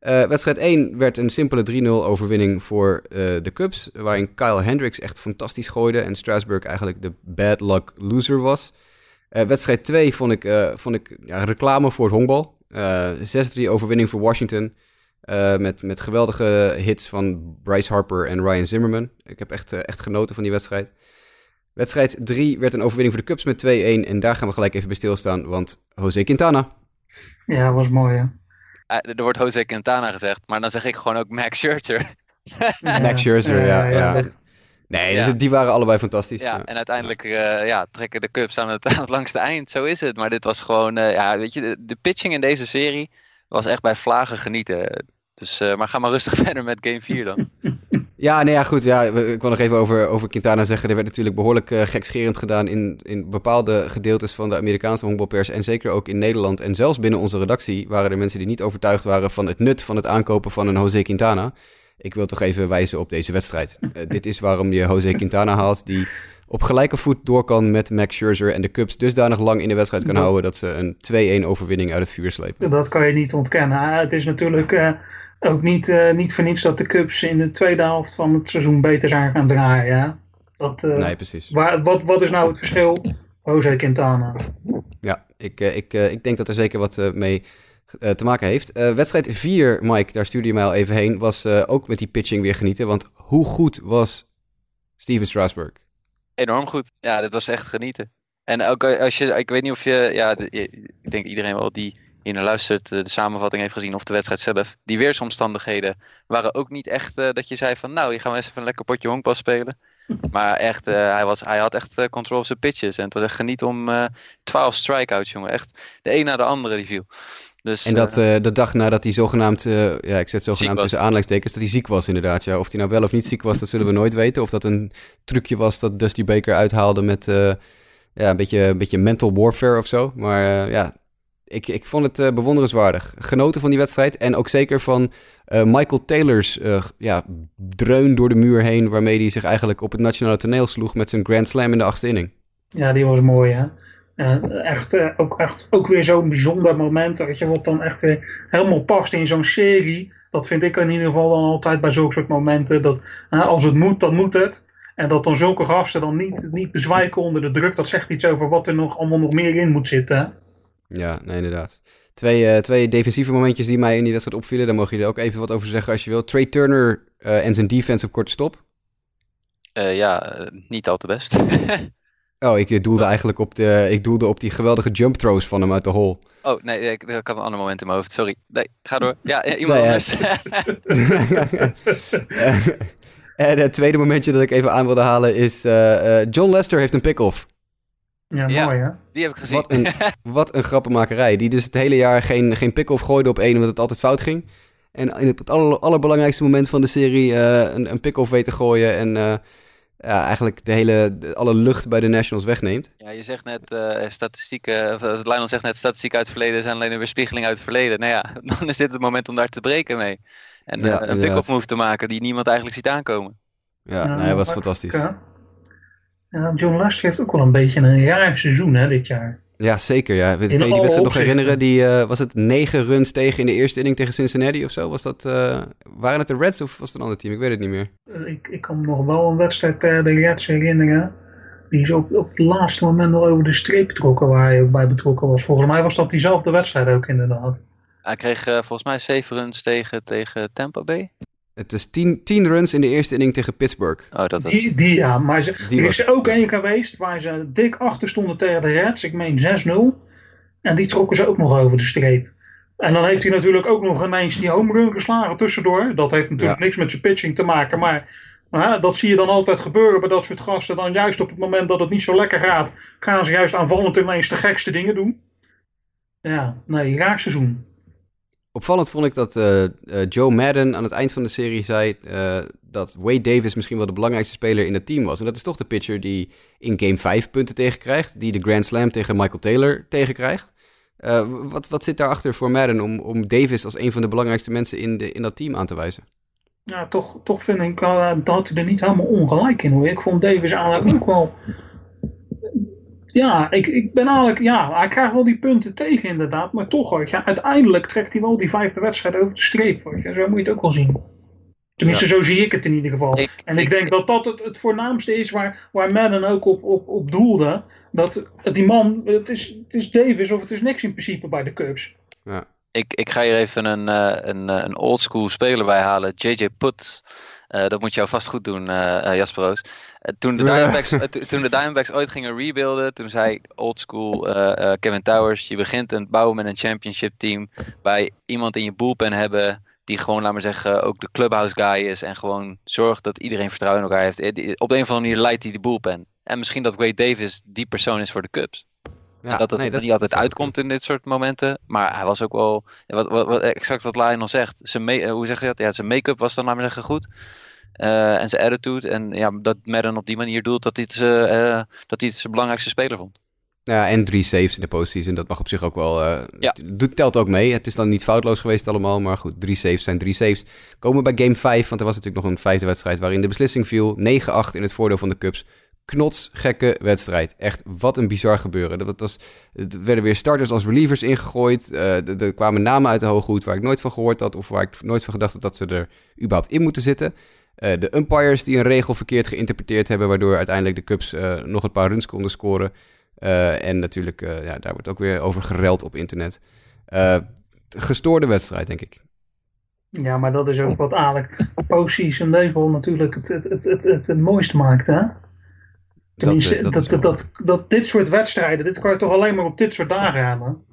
Uh, wedstrijd 1 werd een simpele 3-0 overwinning voor uh, de Cubs, waarin Kyle Hendricks echt fantastisch gooide en Strasburg eigenlijk de bad luck loser was. Uh, wedstrijd 2 vond ik, vond ik ja, reclame voor het honkbal. 6-3 overwinning voor Washington. met, met geweldige hits van Bryce Harper en Ryan Zimmerman. Ik heb echt, echt genoten van die wedstrijd. Wedstrijd 3 werd een overwinning voor de Cubs met 2-1. En daar gaan we gelijk even bij stilstaan, want Jose Quintana. Ja, was mooi hè. Uh, er wordt Jose Quintana gezegd, maar dan zeg ik gewoon ook Max Scherzer. Max Scherzer, ja. ja, Nee, ja. die waren allebei fantastisch. Ja, en uiteindelijk uh, ja, trekken de Cubs aan het, aan het langste eind. Zo is het. Maar dit was gewoon, uh, ja, weet je, de, de, pitching in deze serie was echt bij vlagen genieten. Dus, uh, maar ga maar rustig verder met game 4 dan. Ja, nee, ja, goed. Ja, ik wil nog even over, over Quintana zeggen. Er werd natuurlijk behoorlijk uh, gekscherend gedaan in, in bepaalde gedeeltes van de Amerikaanse honkbalpers. En zeker ook in Nederland. En zelfs binnen onze redactie waren er mensen die niet overtuigd waren van het nut van het aankopen van een Jose Quintana. ik wil toch even wijzen op deze wedstrijd. dit is waarom je Jose Quintana haalt, die op gelijke voet door kan met Max Scherzer en de Cubs dusdanig lang in de wedstrijd kan houden dat ze een 2-1 overwinning uit het vuur slepen. Dat kan je niet ontkennen. Het is natuurlijk uh, ook niet, uh, niet voor niets dat de Cubs in de tweede helft van het seizoen beter zijn gaan draaien. Dat, uh, nee, precies. Waar, wat, wat is nou het verschil? Jose Quintana. Ja, ik, ik, ik denk dat er zeker wat mee te maken heeft. wedstrijd 4, Mike, daar stuurde je mij al even heen, was ook met die pitching weer genieten. Want hoe goed was Steven Strasburg? Enorm goed. Ja, dit was echt genieten. En ook als je, ik weet niet of je, ja, ik denk iedereen wel die naar luistert, de samenvatting heeft gezien of de wedstrijd zelf. Die weersomstandigheden waren ook niet echt uh, dat je zei van, nou, hier gaan we eens even een lekker potje honkbal spelen. Maar echt, uh, hij, was, hij had echt uh, control op zijn pitches. En het was echt geniet om 12 strikeouts, jongen. Echt de een na de andere die viel. Dus, en dat de dag nadat hij zogenaamd, ja, ik zet zogenaamd tussen aanleidingstekens, dat hij ziek was inderdaad. Ja. Of hij nou wel of niet ziek was, dat zullen we nooit weten. Of dat een trucje was dat Dusty Baker uithaalde met ja, een, beetje, een beetje mental warfare of zo. Maar ja, ik, ik vond het bewonderenswaardig. Genoten van die wedstrijd en ook zeker van Michael Taylor's ja, dreun door de muur heen, waarmee hij zich eigenlijk op het nationale toneel sloeg met zijn Grand Slam in de achtste inning. Ja, die was mooi hè. Uh, echt, ook, echt ook weer zo'n bijzonder moment. Dat je, wat dan echt weer helemaal past in zo'n serie. Dat vind ik in ieder geval dan altijd bij zulke soort momenten. Dat als het moet, dan moet het. En dat dan zulke gasten dan niet, niet bezwijken onder de druk. Dat zegt iets over wat er nog allemaal nog meer in moet zitten. Ja, nee, inderdaad. Twee, twee defensieve momentjes die mij in die wedstrijd opvielen. Daar mogen jullie ook even wat over zeggen als je wilt. Trey Turner en zijn defense op korte stop. ja, niet al te best. Oh, ik doelde eigenlijk op, de, ik doelde op die geweldige jump throws van hem uit de hole. Oh, nee, ik, had een ander moment in mijn hoofd. Sorry. Nee, ga door. Ja, iemand nee, anders. en het tweede momentje dat ik even aan wilde halen is... Uh, John Lester heeft een pick-off. Ja, ja, mooi hè? Die heb ik gezien. Wat een, wat een grappenmakerij. Die dus het hele jaar geen, geen pick-off gooide op één, omdat het altijd fout ging. En in het aller, allerbelangrijkste moment van de serie uh, een, een pick-off weten gooien en ja, eigenlijk de hele, alle lucht bij de Nationals wegneemt. Ja, je zegt net uh, statistieken, of uh, Lionel zegt net statistieken uit het verleden zijn alleen een weerspiegeling uit het verleden. Nou ja, dan is dit het moment om daar te breken mee. En ja, uh, een pick-up move te maken die niemand eigenlijk ziet aankomen. Ja, ja nou, was fantastisch. Ja, John Lester heeft ook wel een beetje een raar seizoen hè, dit jaar. Ja, zeker. Ja. Kan je die wedstrijd nog herinneren? Die, uh, was het negen runs tegen in de eerste inning tegen Cincinnati of zo? Was dat, uh, waren het de Reds of was het een ander team? Ik weet het niet meer. Ik, ik kan me nog wel een wedstrijd tegen de Reds herinneren. Die is op, op het laatste moment nog over de streep betrokken waar hij ook bij betrokken was. Volgens mij was dat diezelfde wedstrijd ook inderdaad. Hij kreeg uh, volgens mij zeven runs tegen, tegen Tampa Bay. Het is 10 runs in de eerste inning tegen Pittsburgh. Oh, dat die, die ja, maar ze, die er is ook één geweest waar ze dik achter stonden tegen de Reds. Ik meen 6-0. En die trokken ze ook nog over de streep. En dan heeft hij natuurlijk ook nog ineens die home run geslagen tussendoor. Dat heeft natuurlijk niks met zijn pitching te maken. Maar uh, dat zie je dan altijd gebeuren bij dat soort gasten. Dan juist op het moment dat het niet zo lekker gaat, gaan ze juist aanvallend ineens de gekste dingen doen. Ja, nee, raar seizoen. Opvallend vond ik dat uh, uh, Joe Madden aan het eind van de serie zei uh, dat Wade Davis misschien wel de belangrijkste speler in het team was. En dat is toch de pitcher die in game 5 punten tegenkrijgt, die de Grand Slam tegen Michael Taylor tegenkrijgt. wat, wat zit daarachter voor Madden om, om Davis als een van de belangrijkste mensen in, de, in dat team aan te wijzen? Ja, toch, toch vind ik dat er niet helemaal ongelijk in hoor. Ik vond Davis eigenlijk ook wel ja, ik, ik ben eigenlijk, ja, hij krijgt wel die punten tegen inderdaad, maar toch hoor, ja, uiteindelijk trekt hij wel die vijfde wedstrijd over de streep. Hoor. Ja, zo moet je het ook wel zien. Tenminste, zo zie ik het in ieder geval. Ik, en ik, denk dat dat het, het voornaamste is waar, waar Madden ook op, op, op doelde. Dat die man, het is, het is Davis of het is niks in principe bij de Cubs. Ja. Ik, ik ga hier even een, uh, een, eh, een oldschool speler bij halen, JJ Put. Uh, dat moet jou vast goed doen, uh, Jasper Roos. Toen, de Diamondbacks, toen de Diamondbacks ooit gingen rebuilden, toen zei oldschool Kevin Towers: Je begint een bouwen met een championship team. Bij iemand in je bullpen hebben die gewoon, laat maar zeggen, ook de clubhouse guy is. En gewoon zorgt dat iedereen vertrouwen in elkaar heeft. Op de een of andere manier leidt hij de bullpen. En misschien dat Wade Davis die persoon is voor de Cubs. Ja, dat het nee, niet altijd uitkomt in dit soort momenten. Maar hij was ook wel. Wat, wat, wat, exact wat Lionel zegt. Zijn eh, hoe zeg je dat? Ja, zijn make-up was dan, laat maar zeggen, goed. Uh, en zijn attitude. En ja, dat Madden op die manier doet dat hij het, uh, dat hij het zijn belangrijkste speler vond. Ja, en drie saves in de postseason. Dat mag op zich ook wel... Uh, ja. Doet, telt ook mee. Het is dan niet foutloos geweest allemaal. Maar goed, drie saves zijn drie saves. Komen we bij game 5. Want er was natuurlijk nog een vijfde wedstrijd... waarin de beslissing viel. 9-8 in het voordeel van de Cubs. Knots gekke wedstrijd. Echt, wat een bizar gebeuren. Dat was, er werden weer starters als relievers ingegooid. Uh, er kwamen namen uit de hoed waar ik nooit van gehoord had... of waar ik nooit van gedacht had dat ze er überhaupt in moeten zitten... Uh, de umpires die een regel verkeerd geïnterpreteerd hebben, waardoor uiteindelijk de Cubs uh, nog een paar runs konden scoren. Uh, en natuurlijk, ja, daar wordt ook weer over gereld op internet. gestoorde wedstrijd, denk ik. Ja, maar dat is ook wat eigenlijk postseason level natuurlijk het, het, het, het, het, het mooiste maakt, hè? Tenminste, dat, dat, dat, dat, dit soort wedstrijden, dit kan je toch alleen maar op dit soort dagen hebben?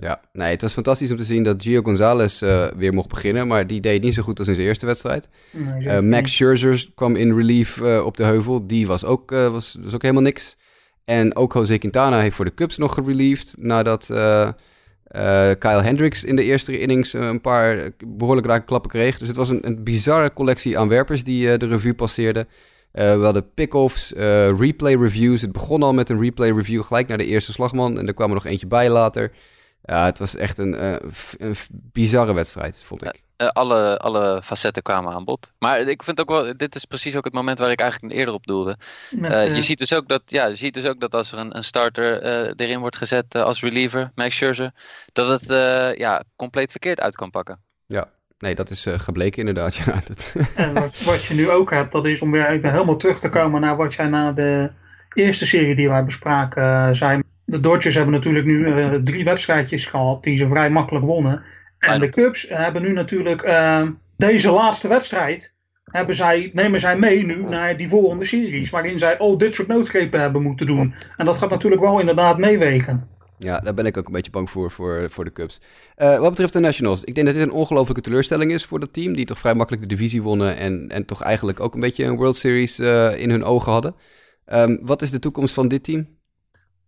Ja, nee, het was fantastisch om te zien dat Gio Gonzalez uh, weer mocht beginnen, maar die deed niet zo goed als in zijn eerste wedstrijd. Nee, uh, Max Scherzer kwam in relief uh, op de heuvel, die was ook, was, was ook helemaal niks. En ook Jose Quintana heeft voor de Cubs nog gereliefd nadat Kyle Hendricks in de eerste innings een paar behoorlijk rake klappen kreeg. Dus het was een, een bizarre collectie aan werpers die de revue passeerden. we hadden pick-offs, replay reviews. Het begon al met een replay review gelijk naar de eerste slagman en er kwam er nog eentje bij later. Ja, het was echt een, uh, een bizarre wedstrijd, vond ik. Uh, alle, alle facetten kwamen aan bod. Maar ik vind ook wel, dit is precies ook het moment waar ik eigenlijk eerder op doelde. Uh, je, ziet dus ook dat, ja, je ziet dus ook dat als er een, een starter erin wordt gezet als reliever, Max Scherzer, dat het ja, compleet verkeerd uit kan pakken. Ja, nee, dat is gebleken inderdaad. Ja, dat... En wat, wat, je nu ook hebt, dat is om weer even helemaal terug te komen naar wat jij na de eerste serie die wij bespraken zei de Dodgers hebben natuurlijk nu uh, drie wedstrijdjes gehad die ze vrij makkelijk wonnen. En de Cubs hebben nu natuurlijk uh, deze laatste wedstrijd. Hebben zij, nemen zij mee nu naar die volgende series. Waarin zij al dit soort noodgrepen hebben moeten doen. En dat gaat natuurlijk wel inderdaad meewegen. Ja, daar ben ik ook een beetje bang voor, voor, voor de Cubs. Uh, wat betreft de Nationals, ik denk dat dit een ongelofelijke teleurstelling is voor dat team. Die toch vrij makkelijk de divisie wonnen. En, en toch eigenlijk ook een beetje een World Series uh, in hun ogen hadden. Um, wat is de toekomst van dit team?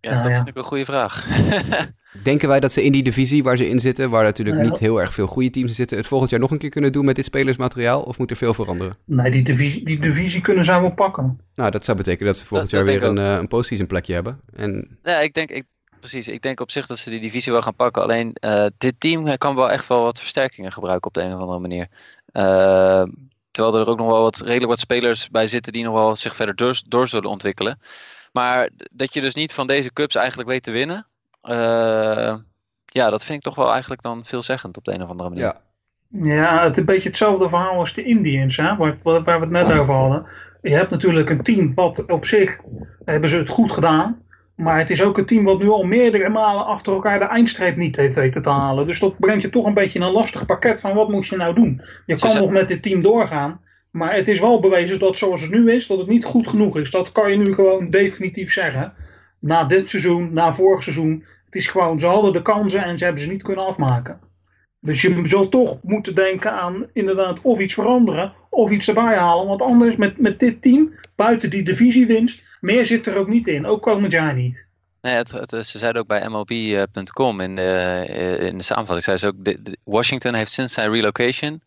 Ja, dat ja. vind ik een goede vraag. Denken wij dat ze in die divisie waar ze in zitten, waar natuurlijk niet heel erg veel goede teams in zitten, het volgend jaar nog een keer kunnen doen met dit spelersmateriaal? Of moet er veel veranderen? Nee, die divisie, die divisie kunnen zij wel pakken. Nou, dat zou betekenen dat ze volgend dat, jaar weer een, uh, een postseason plekje hebben. En... Ja, ik denk, ik, precies. Ik denk op zich dat ze die divisie wel gaan pakken. Alleen uh, dit team kan wel echt wel wat versterkingen gebruiken op de een of andere manier. Uh, terwijl er ook nog wel wat redelijk wat spelers bij zitten die nog wel zich verder door, door zullen ontwikkelen. Maar dat je dus niet van deze cups eigenlijk weet te winnen. Uh, ja, dat vind ik toch wel eigenlijk dan veelzeggend op de een of andere manier. Ja, ja het is een beetje hetzelfde verhaal als de Indians, hè, waar, waar we het net over hadden. Je hebt natuurlijk een team wat op zich hebben ze het goed gedaan. Maar het is ook een team wat nu al meerdere malen achter elkaar de eindstreep niet heeft weten te halen. Dus dat brengt je toch een beetje in een lastig pakket van wat moet je nou doen. Je kan nog met dit team doorgaan. Maar het is wel bewezen dat zoals het nu is, dat het niet goed genoeg is. Dat kan je nu gewoon definitief zeggen. Na dit seizoen, na vorig seizoen. Het is gewoon, ze hadden de kansen en ze hebben ze niet kunnen afmaken. Dus je zult toch moeten denken aan inderdaad of iets veranderen of iets erbij halen. Want anders met, met dit team, buiten die divisiewinst, meer zit er ook niet in. Ook komend jaar niet. Nee, het, het, ze zeiden ook bij MLB.com in de, eh, in de samenvatting, zei ze ook, Washington heeft sinds zijn relocation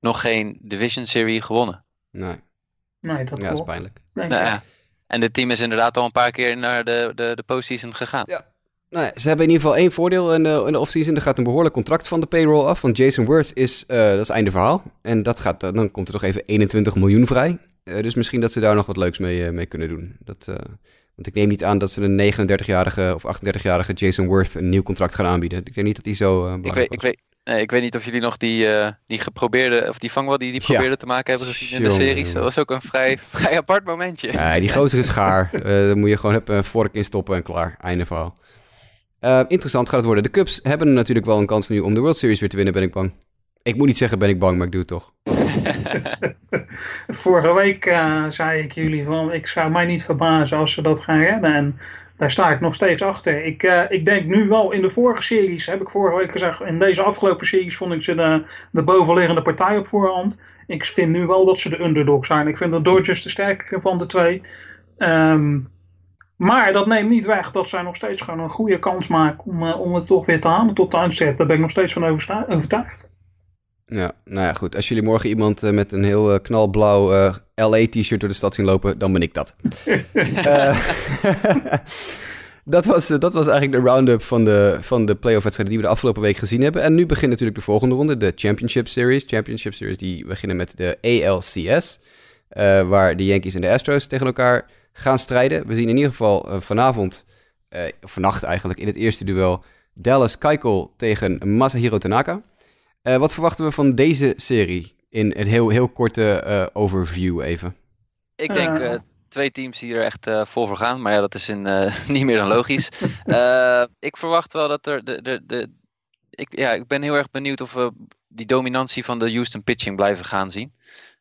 nog geen Division Series gewonnen. Nee. Nee, dat, ja, is pijnlijk. Nou, ja. En dit team is inderdaad al een paar keer naar de, de, de postseason gegaan. Ja. Nou ja, ze hebben in ieder geval één voordeel in de, in de offseason. Er gaat een behoorlijk contract van de payroll af. Want Jason Worth is, uh, dat is einde verhaal. En dat gaat, dan komt er nog even 21 miljoen vrij. Uh, dus misschien dat ze daar nog wat leuks mee, uh, mee kunnen doen. Dat, want ik neem niet aan dat ze een 39-jarige of 38-jarige Jason Worth een nieuw contract gaan aanbieden. Ik denk niet dat die zo belangrijk ik weet, ik weet, Nee, ik weet niet of jullie nog die, uh, die geprobeerde, of die vangwel die die probeerde te maken hebben gezien in de series. Dat was ook een vrij, vrij apart momentje. Ja, die gozer is gaar. uh, dan moet je gewoon een vork in stoppen en klaar. Einde verhaal. Uh, interessant gaat het worden. De Cubs hebben natuurlijk wel een kans nu om de World Series weer te winnen, ben ik bang. Ik moet niet zeggen ben ik bang, maar ik doe het toch. Vorige week zei ik jullie van, ik zou mij niet verbazen als ze dat gaan redden. En daar sta ik nog steeds achter. Ik, uh, ik denk nu wel, in de vorige series, heb ik vorige week gezegd, in deze afgelopen series vond ik ze de, de bovenliggende partij op voorhand. Ik vind nu wel dat ze de underdog zijn. Ik vind de Dodgers de sterkere van de twee. Um, maar dat neemt niet weg dat zij nog steeds gewoon een goede kans maken om, uh, om het toch weer te halen tot de eindstreep. Daar ben ik nog steeds van overtuigd. Ja, nou ja, goed. Als jullie morgen iemand uh, met een heel knalblauw LA-t-shirt door de stad zien lopen, dan ben ik dat. dat was, dat was eigenlijk de round-up van de, van de playoff wedstrijden die we de afgelopen week gezien hebben. En nu begint natuurlijk de volgende ronde, de Championship Series. Championship Series die beginnen met de ALCS, uh, waar de Yankees en de Astros tegen elkaar gaan strijden. We zien in ieder geval uh, vanavond, vannacht eigenlijk, in het eerste duel Dallas Keuchel tegen Masahiro Tanaka. wat verwachten we van deze serie? In een heel, heel korte overview even. Ik denk twee teams die er echt uh, vol voor gaan. Maar ja, dat is in, uh, niet meer dan logisch. uh, ik verwacht wel dat er. De, de, de, ik, ja, ik ben heel erg benieuwd of we die dominantie van de Houston pitching blijven gaan zien.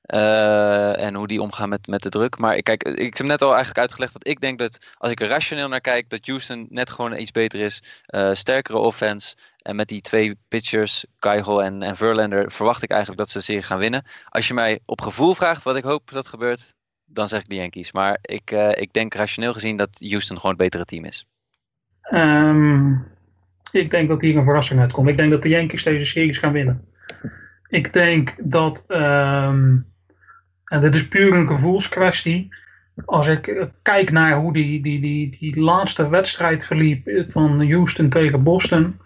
en hoe die omgaan met, met de druk. Maar kijk, ik heb net al eigenlijk uitgelegd dat ik denk dat als ik er rationeel naar kijk, dat Houston net gewoon iets beter is. sterkere offense. En met die twee pitchers, Keuchel en, en Verlander, verwacht ik eigenlijk dat ze de serie gaan winnen. Als je mij op gevoel vraagt wat ik hoop dat gebeurt, dan zeg ik de Yankees. Maar ik, uh, ik denk rationeel gezien dat Houston gewoon het betere team is. Um, ik denk dat hier een verrassing uitkomt. Ik denk dat de Yankees deze series gaan winnen. Ik denk dat, um, en dit is puur een gevoelskwestie. Als ik kijk naar hoe die, die, die, die laatste wedstrijd verliep van Houston tegen Boston,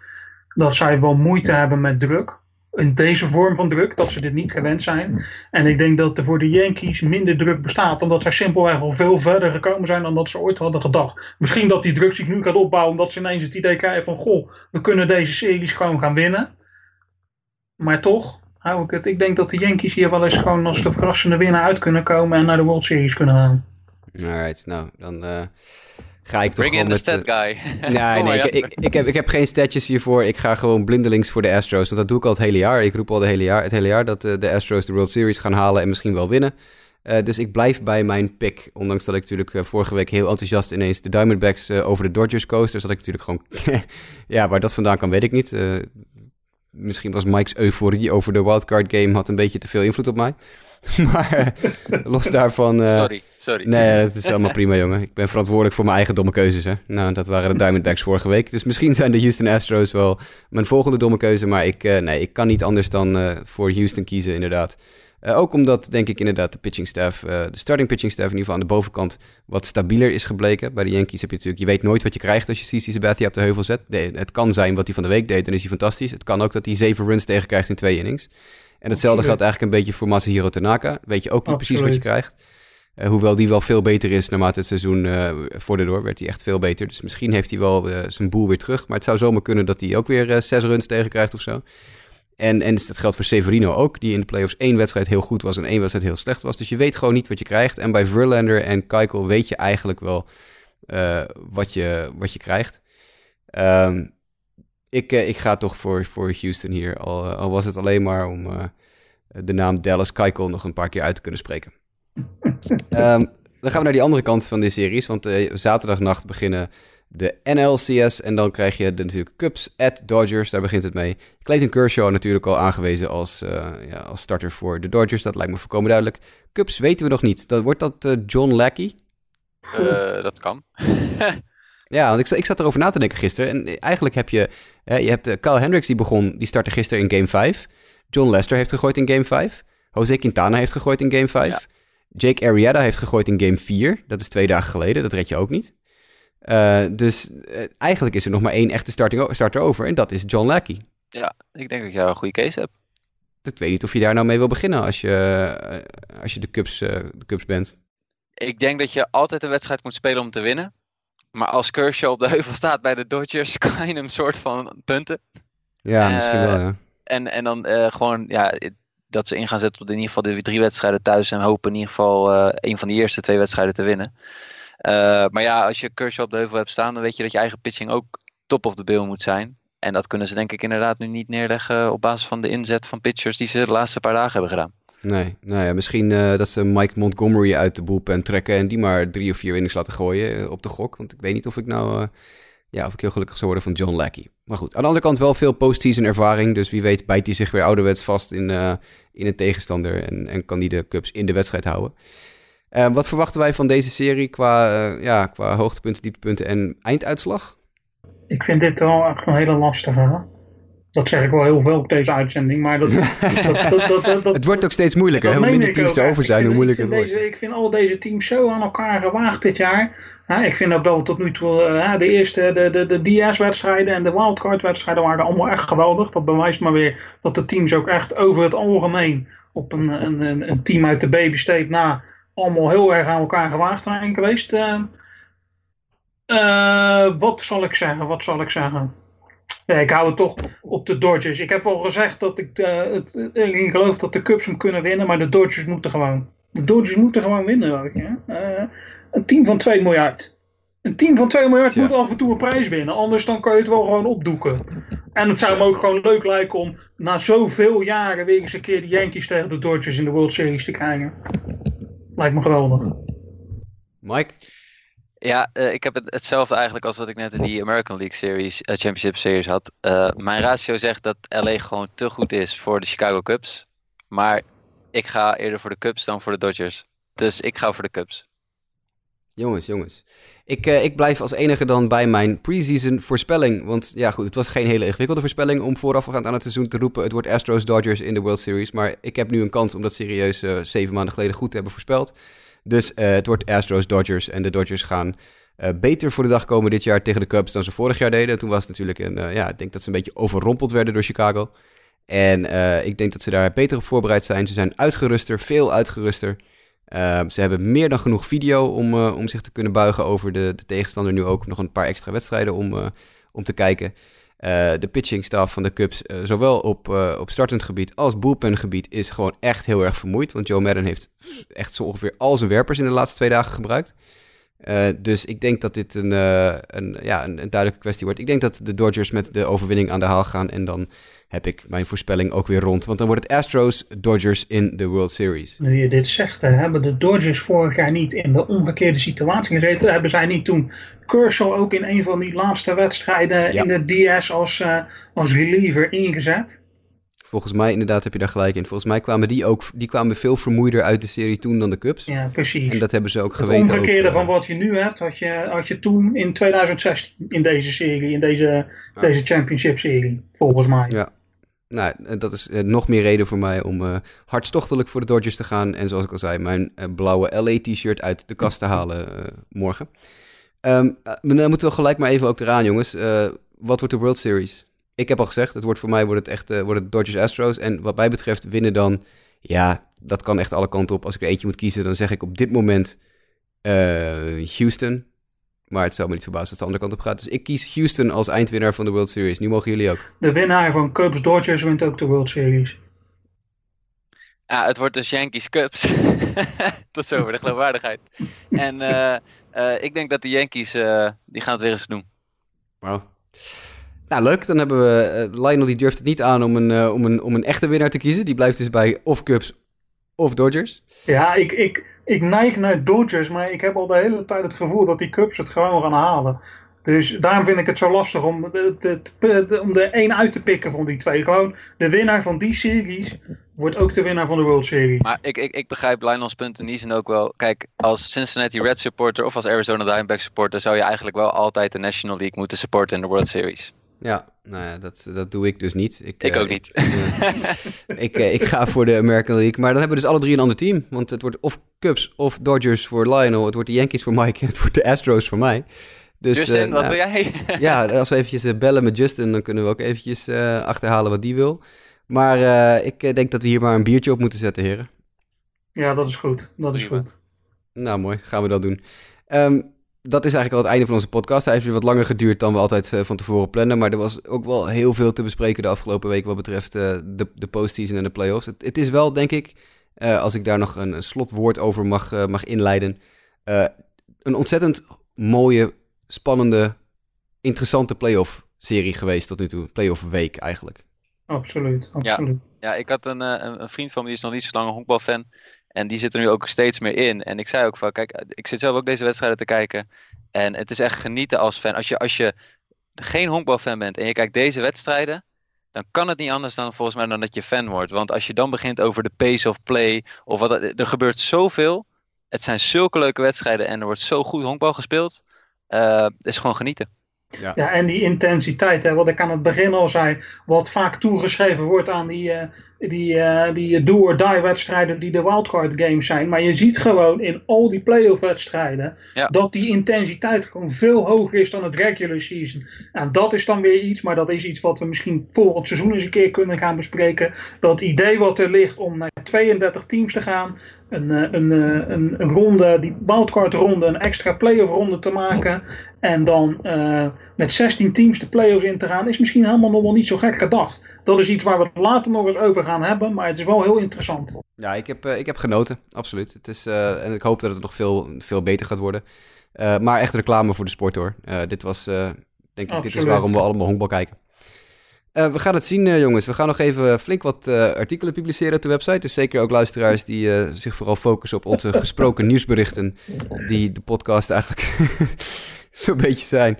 dat zij wel moeite hebben met druk in deze vorm van druk, dat ze dit niet gewend zijn. En ik denk dat er voor de Yankees minder druk bestaat, omdat zij simpelweg al veel verder gekomen zijn dan dat ze ooit hadden gedacht. Misschien dat die druk zich nu gaat opbouwen, omdat ze ineens het idee krijgen van, goh, we kunnen deze series gewoon gaan winnen. Maar toch, hou ik het, ik denk dat de Yankees hier wel eens gewoon als de verrassende winnaar uit kunnen komen en naar de World Series kunnen gaan. Alright, nou, dan... Uh ga ik toch Bring gewoon in met... stat guy. Nee, nee, ik, ik, ik, heb, ik heb geen statjes hiervoor. Ik ga gewoon blindelings voor de Astros. Want dat doe ik al het hele jaar. Ik roep al het hele jaar, het hele jaar dat uh, de Astros de World Series gaan halen en misschien wel winnen. Uh, dus ik blijf bij mijn pick. Ondanks dat ik natuurlijk uh, vorige week heel enthousiast ineens de Diamondbacks over de Dodgers koos. Dus dat ik natuurlijk gewoon... ja, waar dat vandaan kan, weet ik niet. misschien was Mike's euforie over de wildcard game had een beetje te veel invloed op mij. maar los daarvan... Uh, sorry, sorry. Nee, het is allemaal prima, jongen. Ik ben verantwoordelijk voor mijn eigen domme keuzes. Hè? Nou, dat waren de Diamondbacks vorige week. Dus misschien zijn de Houston Astros wel mijn volgende domme keuze. Maar ik, uh, nee, ik kan niet anders dan uh, voor Houston kiezen, inderdaad. ook omdat, denk ik, inderdaad de pitching staff, de starting pitching staff in ieder geval aan de bovenkant wat stabieler is gebleken. Bij de Yankees heb je natuurlijk, je weet nooit wat je krijgt als je CC Sabathia op de heuvel zet. Nee, het kan zijn wat hij van de week deed, dan is hij fantastisch. Het kan ook dat hij zeven runs tegen krijgt in twee innings. En hetzelfde geldt eigenlijk een beetje voor Masahiro Tanaka. Weet je ook niet precies wat je krijgt. Uh, hoewel die wel veel beter is naarmate het seizoen uh, vorderde door, werd hij echt veel beter. Dus misschien heeft hij wel uh, zijn boel weer terug. Maar het zou zomaar kunnen dat hij ook weer zes runs tegen krijgt of zo. En, en dat geldt voor Severino ook, die in de playoffs één wedstrijd heel goed was en één wedstrijd heel slecht was. Dus je weet gewoon niet wat je krijgt. En bij Verlander en Keuchel weet je eigenlijk wel wat, je, wat je krijgt. Um, ik, ik ga toch voor, voor Houston hier. Al, al was het alleen maar om uh, de naam Dallas Keuchel nog een paar keer uit te kunnen spreken. um, dan gaan we naar die andere kant van de series. Want uh, zaterdagnacht beginnen de NLCS. En dan krijg je de, natuurlijk Cubs at Dodgers. Daar begint het mee. Clayton Kershaw natuurlijk al aangewezen als, uh, ja, als starter voor de Dodgers. Dat lijkt me volkomen duidelijk. Cubs weten we nog niet. Dat, wordt dat John Lackey? dat kan. Ja, want ik, ik zat erover na te denken gisteren. En eigenlijk heb je... je hebt uh, Kyle Hendricks die begon, die startte gisteren in game 5. John Lester heeft gegooid in game 5. Jose Quintana heeft gegooid in game 5. Ja. Jake Arrieta heeft gegooid in game 4. Dat is twee dagen geleden, dat red je ook niet. Uh, dus uh, eigenlijk is er nog maar één echte starting, starter over. En dat is John Lackey. Ja, ik denk dat jij een goede case hebt. Ik weet niet of je daar nou mee wil beginnen als je, als je de, Cubs, de Cubs bent. Ik denk dat je altijd een wedstrijd moet spelen om te winnen. Maar als Kershaw op de heuvel staat bij de Dodgers, kan je hem soort van punten. Ja, uh, misschien wel, ja. En, en dan uh, gewoon, ja, dat ze in gaan zetten op in ieder geval de drie wedstrijden thuis. En hopen in ieder geval uh, een van de eerste twee wedstrijden te winnen. maar ja, als je Kershaw op de heuvel hebt staan, dan weet je dat je eigen pitching ook top of the bill moet zijn. En dat kunnen ze denk ik inderdaad nu niet neerleggen op basis van de inzet van pitchers die ze de laatste paar dagen hebben gedaan. Nee, nou ja, misschien uh, dat ze Mike Montgomery uit de boelpen trekken en die maar drie of vier innings laten gooien uh, op de gok. Want ik weet niet of ik nou, uh, ja, of ik heel gelukkig zou worden van John Lackey. Maar goed, aan de andere kant wel veel postseason ervaring. Dus wie weet bijt hij zich weer ouderwets vast in, in een tegenstander en, en kan die de Cubs in de wedstrijd houden. wat verwachten wij van deze serie qua, ja, qua hoogtepunten, dieptepunten en einduitslag? Ik vind dit wel echt een hele lastige. Dat zeg ik wel heel veel op deze uitzending, maar dat... dat, dat, dat het wordt ook steeds moeilijker. Hoe minder teams er over zijn, hoe moeilijker het wordt. Ik vind al deze teams zo aan elkaar gewaagd dit jaar. ik vind ook dat tot nu toe uh, de eerste, de, de, de DS-wedstrijden en de wildcard-wedstrijden waren allemaal echt geweldig. Dat bewijst maar weer dat de teams ook echt over het algemeen op een, een, een team uit de baby state na allemaal heel erg aan elkaar gewaagd zijn geweest. Uh, wat zal ik zeggen? Wat zal ik zeggen? Ja, ik hou het toch op de Dodgers. Ik heb al gezegd dat ik, uh, het, ik geloof dat de Cubs hem kunnen winnen, maar de Dodgers moeten gewoon. De Dodgers moeten gewoon winnen. Je? Uh, een team van 2 miljard. Een team van 2 miljard moet af en toe een prijs winnen. Anders dan kan je het wel gewoon opdoeken. En het zou me ook gewoon leuk lijken om na zoveel jaren weer eens een keer de Yankees tegen de Dodgers in de World Series te krijgen. Lijkt me geweldig. Mike? Ja, uh, ik heb het, hetzelfde eigenlijk als wat ik net in die American League Series, uh, Championship Series had. Uh, mijn ratio zegt dat LA gewoon te goed is voor de Chicago Cubs. Maar ik ga eerder voor de Cubs dan voor de Dodgers. Dus ik ga voor de Cubs. Jongens, jongens. Ik, ik blijf als enige dan bij mijn preseason voorspelling. Want ja, goed, het was geen hele ingewikkelde voorspelling om voorafgaand aan het seizoen te roepen: het wordt Astros Dodgers in de World Series. Maar ik heb nu een kans om dat serieus zeven maanden geleden goed te hebben voorspeld. Dus uh, het wordt Astros Dodgers. En de Dodgers gaan uh, beter voor de dag komen dit jaar tegen de Cubs dan ze vorig jaar deden. Toen was het natuurlijk een, uh, ja, ik denk dat ze een beetje overrompeld werden door Chicago. En ik denk dat ze daar beter op voorbereid zijn. Ze zijn uitgeruster, veel uitgeruster. ze hebben meer dan genoeg video om, om zich te kunnen buigen over de, de, tegenstander. Nu ook nog een paar extra wedstrijden om, om te kijken. Uh, de pitching staff van de Cubs, uh, zowel op, uh, op startend gebied als bullpen is gewoon echt heel erg vermoeid. Want Joe Madden heeft echt zo ongeveer al zijn werpers in de laatste twee dagen gebruikt. dus ik denk dat dit een, een, ja, een, een, duidelijke kwestie wordt. Ik denk dat de Dodgers met de overwinning aan de haal gaan. En dan heb ik mijn voorspelling ook weer rond. Want dan wordt het Astros Dodgers in de World Series. Nu je dit zegt, hebben de Dodgers vorig jaar niet in de omgekeerde situatie gezeten? Hebben zij niet toen Kershaw ook in een van die laatste wedstrijden in de DS als, uh, als reliever ingezet? Volgens mij inderdaad heb je daar gelijk in. Volgens mij kwamen die ook die kwamen veel vermoeider uit de serie toen dan de Cubs. Ja, precies. En dat hebben ze ook geweten. Het omgekeerde ook, uh, van wat je nu hebt, had je, had je toen in 2016 in deze serie, in deze, deze championship serie, volgens mij. Ja, nou, eh, dat is nog meer reden voor mij om uh, hartstochtelijk voor de Dodgers te gaan. En zoals ik al zei, mijn blauwe LA-t-shirt uit de kast te halen morgen. Um, dan moeten we gelijk maar even ook eraan, jongens. wat wordt de World Series? Ik heb al gezegd, het wordt voor mij wordt het echt wordt het Dodgers Astros. En wat mij betreft winnen dan, ja, dat kan echt alle kanten op. Als ik er eentje moet kiezen, dan zeg ik op dit moment Houston. Maar het zou me niet verbazen dat de andere kant op gaat. Dus ik kies Houston als eindwinnaar van de World Series. Nu mogen jullie ook. De winnaar van Cubs Dodgers wint ook de World Series. Ja, het wordt dus Yankees Cubs. Tot zover de geloofwaardigheid. en uh, uh, ik denk dat de Yankees, uh, die gaan het weer eens doen. Wauw. Nou, leuk. Dan hebben we... Lionel die durft het niet aan om een, om, een, om een echte winnaar te kiezen. Die blijft dus bij of Cubs of Dodgers. Ja, ik, ik, ik neig naar Dodgers, maar ik heb al de hele tijd het gevoel dat die Cubs het gewoon gaan halen. Dus daarom vind ik het zo lastig om de, de, de, om de één uit te pikken van die twee. Gewoon de winnaar van die series wordt ook de winnaar van de World Series. Maar ik, ik, ik begrijp Lionel's punt in die zin ook wel. Kijk, als Cincinnati Red supporter of als Arizona Diamondbacks supporter zou je eigenlijk wel altijd de National League moeten supporten in de World Series. Ja, nou ja, dat, dat doe ik dus niet. Ik, ik ook niet. Ik, ik, ik, ga voor de American League. Maar dan hebben we dus alle drie een ander team. Want het wordt of Cubs of Dodgers voor Lionel. Het wordt de Yankees voor Mike. Het wordt de Astros voor mij. Dus, Justin, uh, wat wil jij? ja, als we eventjes bellen met Justin, dan kunnen we ook eventjes uh, achterhalen wat die wil. Maar ik denk dat we hier maar een biertje op moeten zetten, heren. Ja, dat is goed. Dat is goed. Nou, mooi. Gaan we dat doen. Um, dat is eigenlijk al het einde van onze podcast. Hij heeft weer wat langer geduurd dan we altijd uh, van tevoren plannen. Maar er was ook wel heel veel te bespreken de afgelopen week wat betreft uh, de, de postseason en de playoffs. Het, het is wel, denk ik, uh, als ik daar nog een, een slotwoord over mag, mag inleiden, een ontzettend mooie, spannende, interessante playoff serie geweest tot nu toe. Playoff week eigenlijk. Absoluut, absoluut. Ja, ja ik had een, een, een vriend van me, die is nog niet zo lang een honkbalfan. En die zit er nu ook steeds meer in. En ik zei ook van, kijk, ik zit zelf ook deze wedstrijden te kijken. En het is echt genieten als fan. Als je, als je geen honkbalfan bent en je kijkt deze wedstrijden, dan kan het niet anders dan volgens mij dan dat je fan wordt. Want als je dan begint over de pace of play, of wat, er gebeurt zoveel. Het zijn zulke leuke wedstrijden en er wordt zo goed honkbal gespeeld. Uh, is gewoon genieten. Ja. ja, en die intensiteit, hè, wat ik aan het begin al zei, wat vaak toegeschreven wordt aan die, uh, die, uh, die do-or-die wedstrijden die de wildcard games zijn. Maar je ziet gewoon in al die playoff wedstrijden dat die intensiteit gewoon veel hoger is dan het regular season. En dat is dan weer iets, maar dat is iets wat we misschien volgend seizoen eens een keer kunnen gaan bespreken. Dat idee wat er ligt om naar 32 teams te gaan, een, eh, een, een, een, een ronde, die wildcard ronde, een extra playoff ronde te maken. En dan uh, met 16 teams de playoffs in te gaan, is misschien helemaal nog wel niet zo gek gedacht. Dat is iets waar we het later nog eens over gaan hebben, maar het is wel heel interessant. Ja, ik heb, uh, ik heb genoten, absoluut. Het is, uh, en ik hoop dat het nog veel, veel beter gaat worden. maar echt reclame voor de sport hoor. dit was, denk ik, dit is waarom we allemaal honkbal kijken. we gaan het zien, jongens. We gaan nog even flink wat artikelen publiceren op de website. Dus zeker ook luisteraars die zich vooral focussen op onze gesproken nieuwsberichten. Die de podcast eigenlijk zo'n beetje zijn.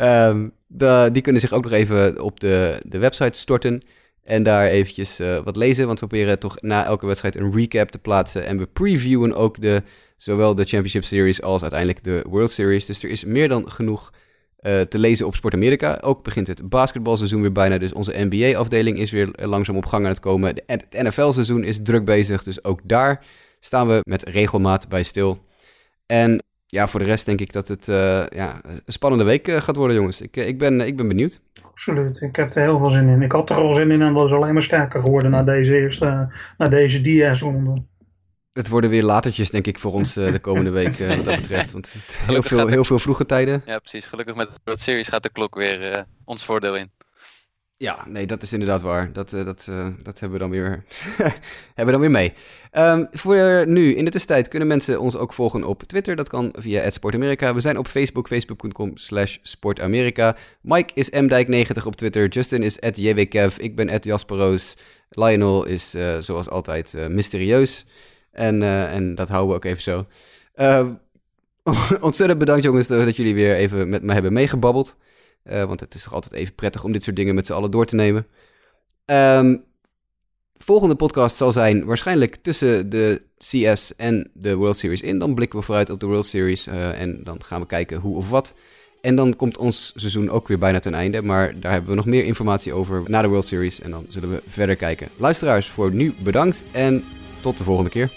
Um, de, die kunnen zich ook nog even op de, de website storten. En daar eventjes uh, wat lezen. Want we proberen toch na elke wedstrijd een recap te plaatsen. En we previewen ook de, zowel de Championship Series als uiteindelijk de World Series. Dus er is meer dan genoeg uh, te lezen op Sport Amerika. Ook begint het basketbalseizoen weer bijna. Dus onze NBA-afdeling is weer langzaam op gang aan het komen. Het NFL-seizoen is druk bezig. Dus ook daar staan we met regelmaat bij stil. En ja, voor de rest denk ik dat het uh, ja, een spannende week uh, gaat worden, jongens. Ik, uh, ik, ben, ik ben benieuwd. Absoluut, ik heb er heel veel zin in. Ik had er al zin in en dat is alleen maar sterker geworden na deze eerste, na deze DS-ronde. Het worden weer latertjes, denk ik, voor ons de komende week wat dat betreft. Want het heel, veel, heel veel vroege tijden. Ja, precies. Gelukkig met de Series gaat de klok weer ons voordeel in. Ja, nee, dat is inderdaad waar. Dat, uh, dat, uh, dat hebben we dan weer, hebben we dan weer mee. Um, voor nu, in de tussentijd, kunnen mensen ons ook volgen op Twitter. Dat kan via @sportamerika. We zijn op Facebook, facebook.com slash sportamerika. Mike is mdijk90 op Twitter. Justin is @jwkev. Ik ben @jasperoos. Lionel is uh, zoals altijd mysterieus. En, en dat houden we ook even zo. Ehm, ontzettend bedankt jongens dat jullie weer even met me hebben meegebabbeld. Uh, want het is toch altijd even prettig om dit soort dingen met z'n allen door te nemen. Um, volgende podcast zal zijn waarschijnlijk tussen de CS en de World Series in. Dan blikken we vooruit op de World Series uh, en dan gaan we kijken hoe of wat. En dan komt ons seizoen ook weer bijna ten einde. Maar daar hebben we nog meer informatie over na de World Series. En dan zullen we verder kijken. Luisteraars, voor nu bedankt en tot de volgende keer.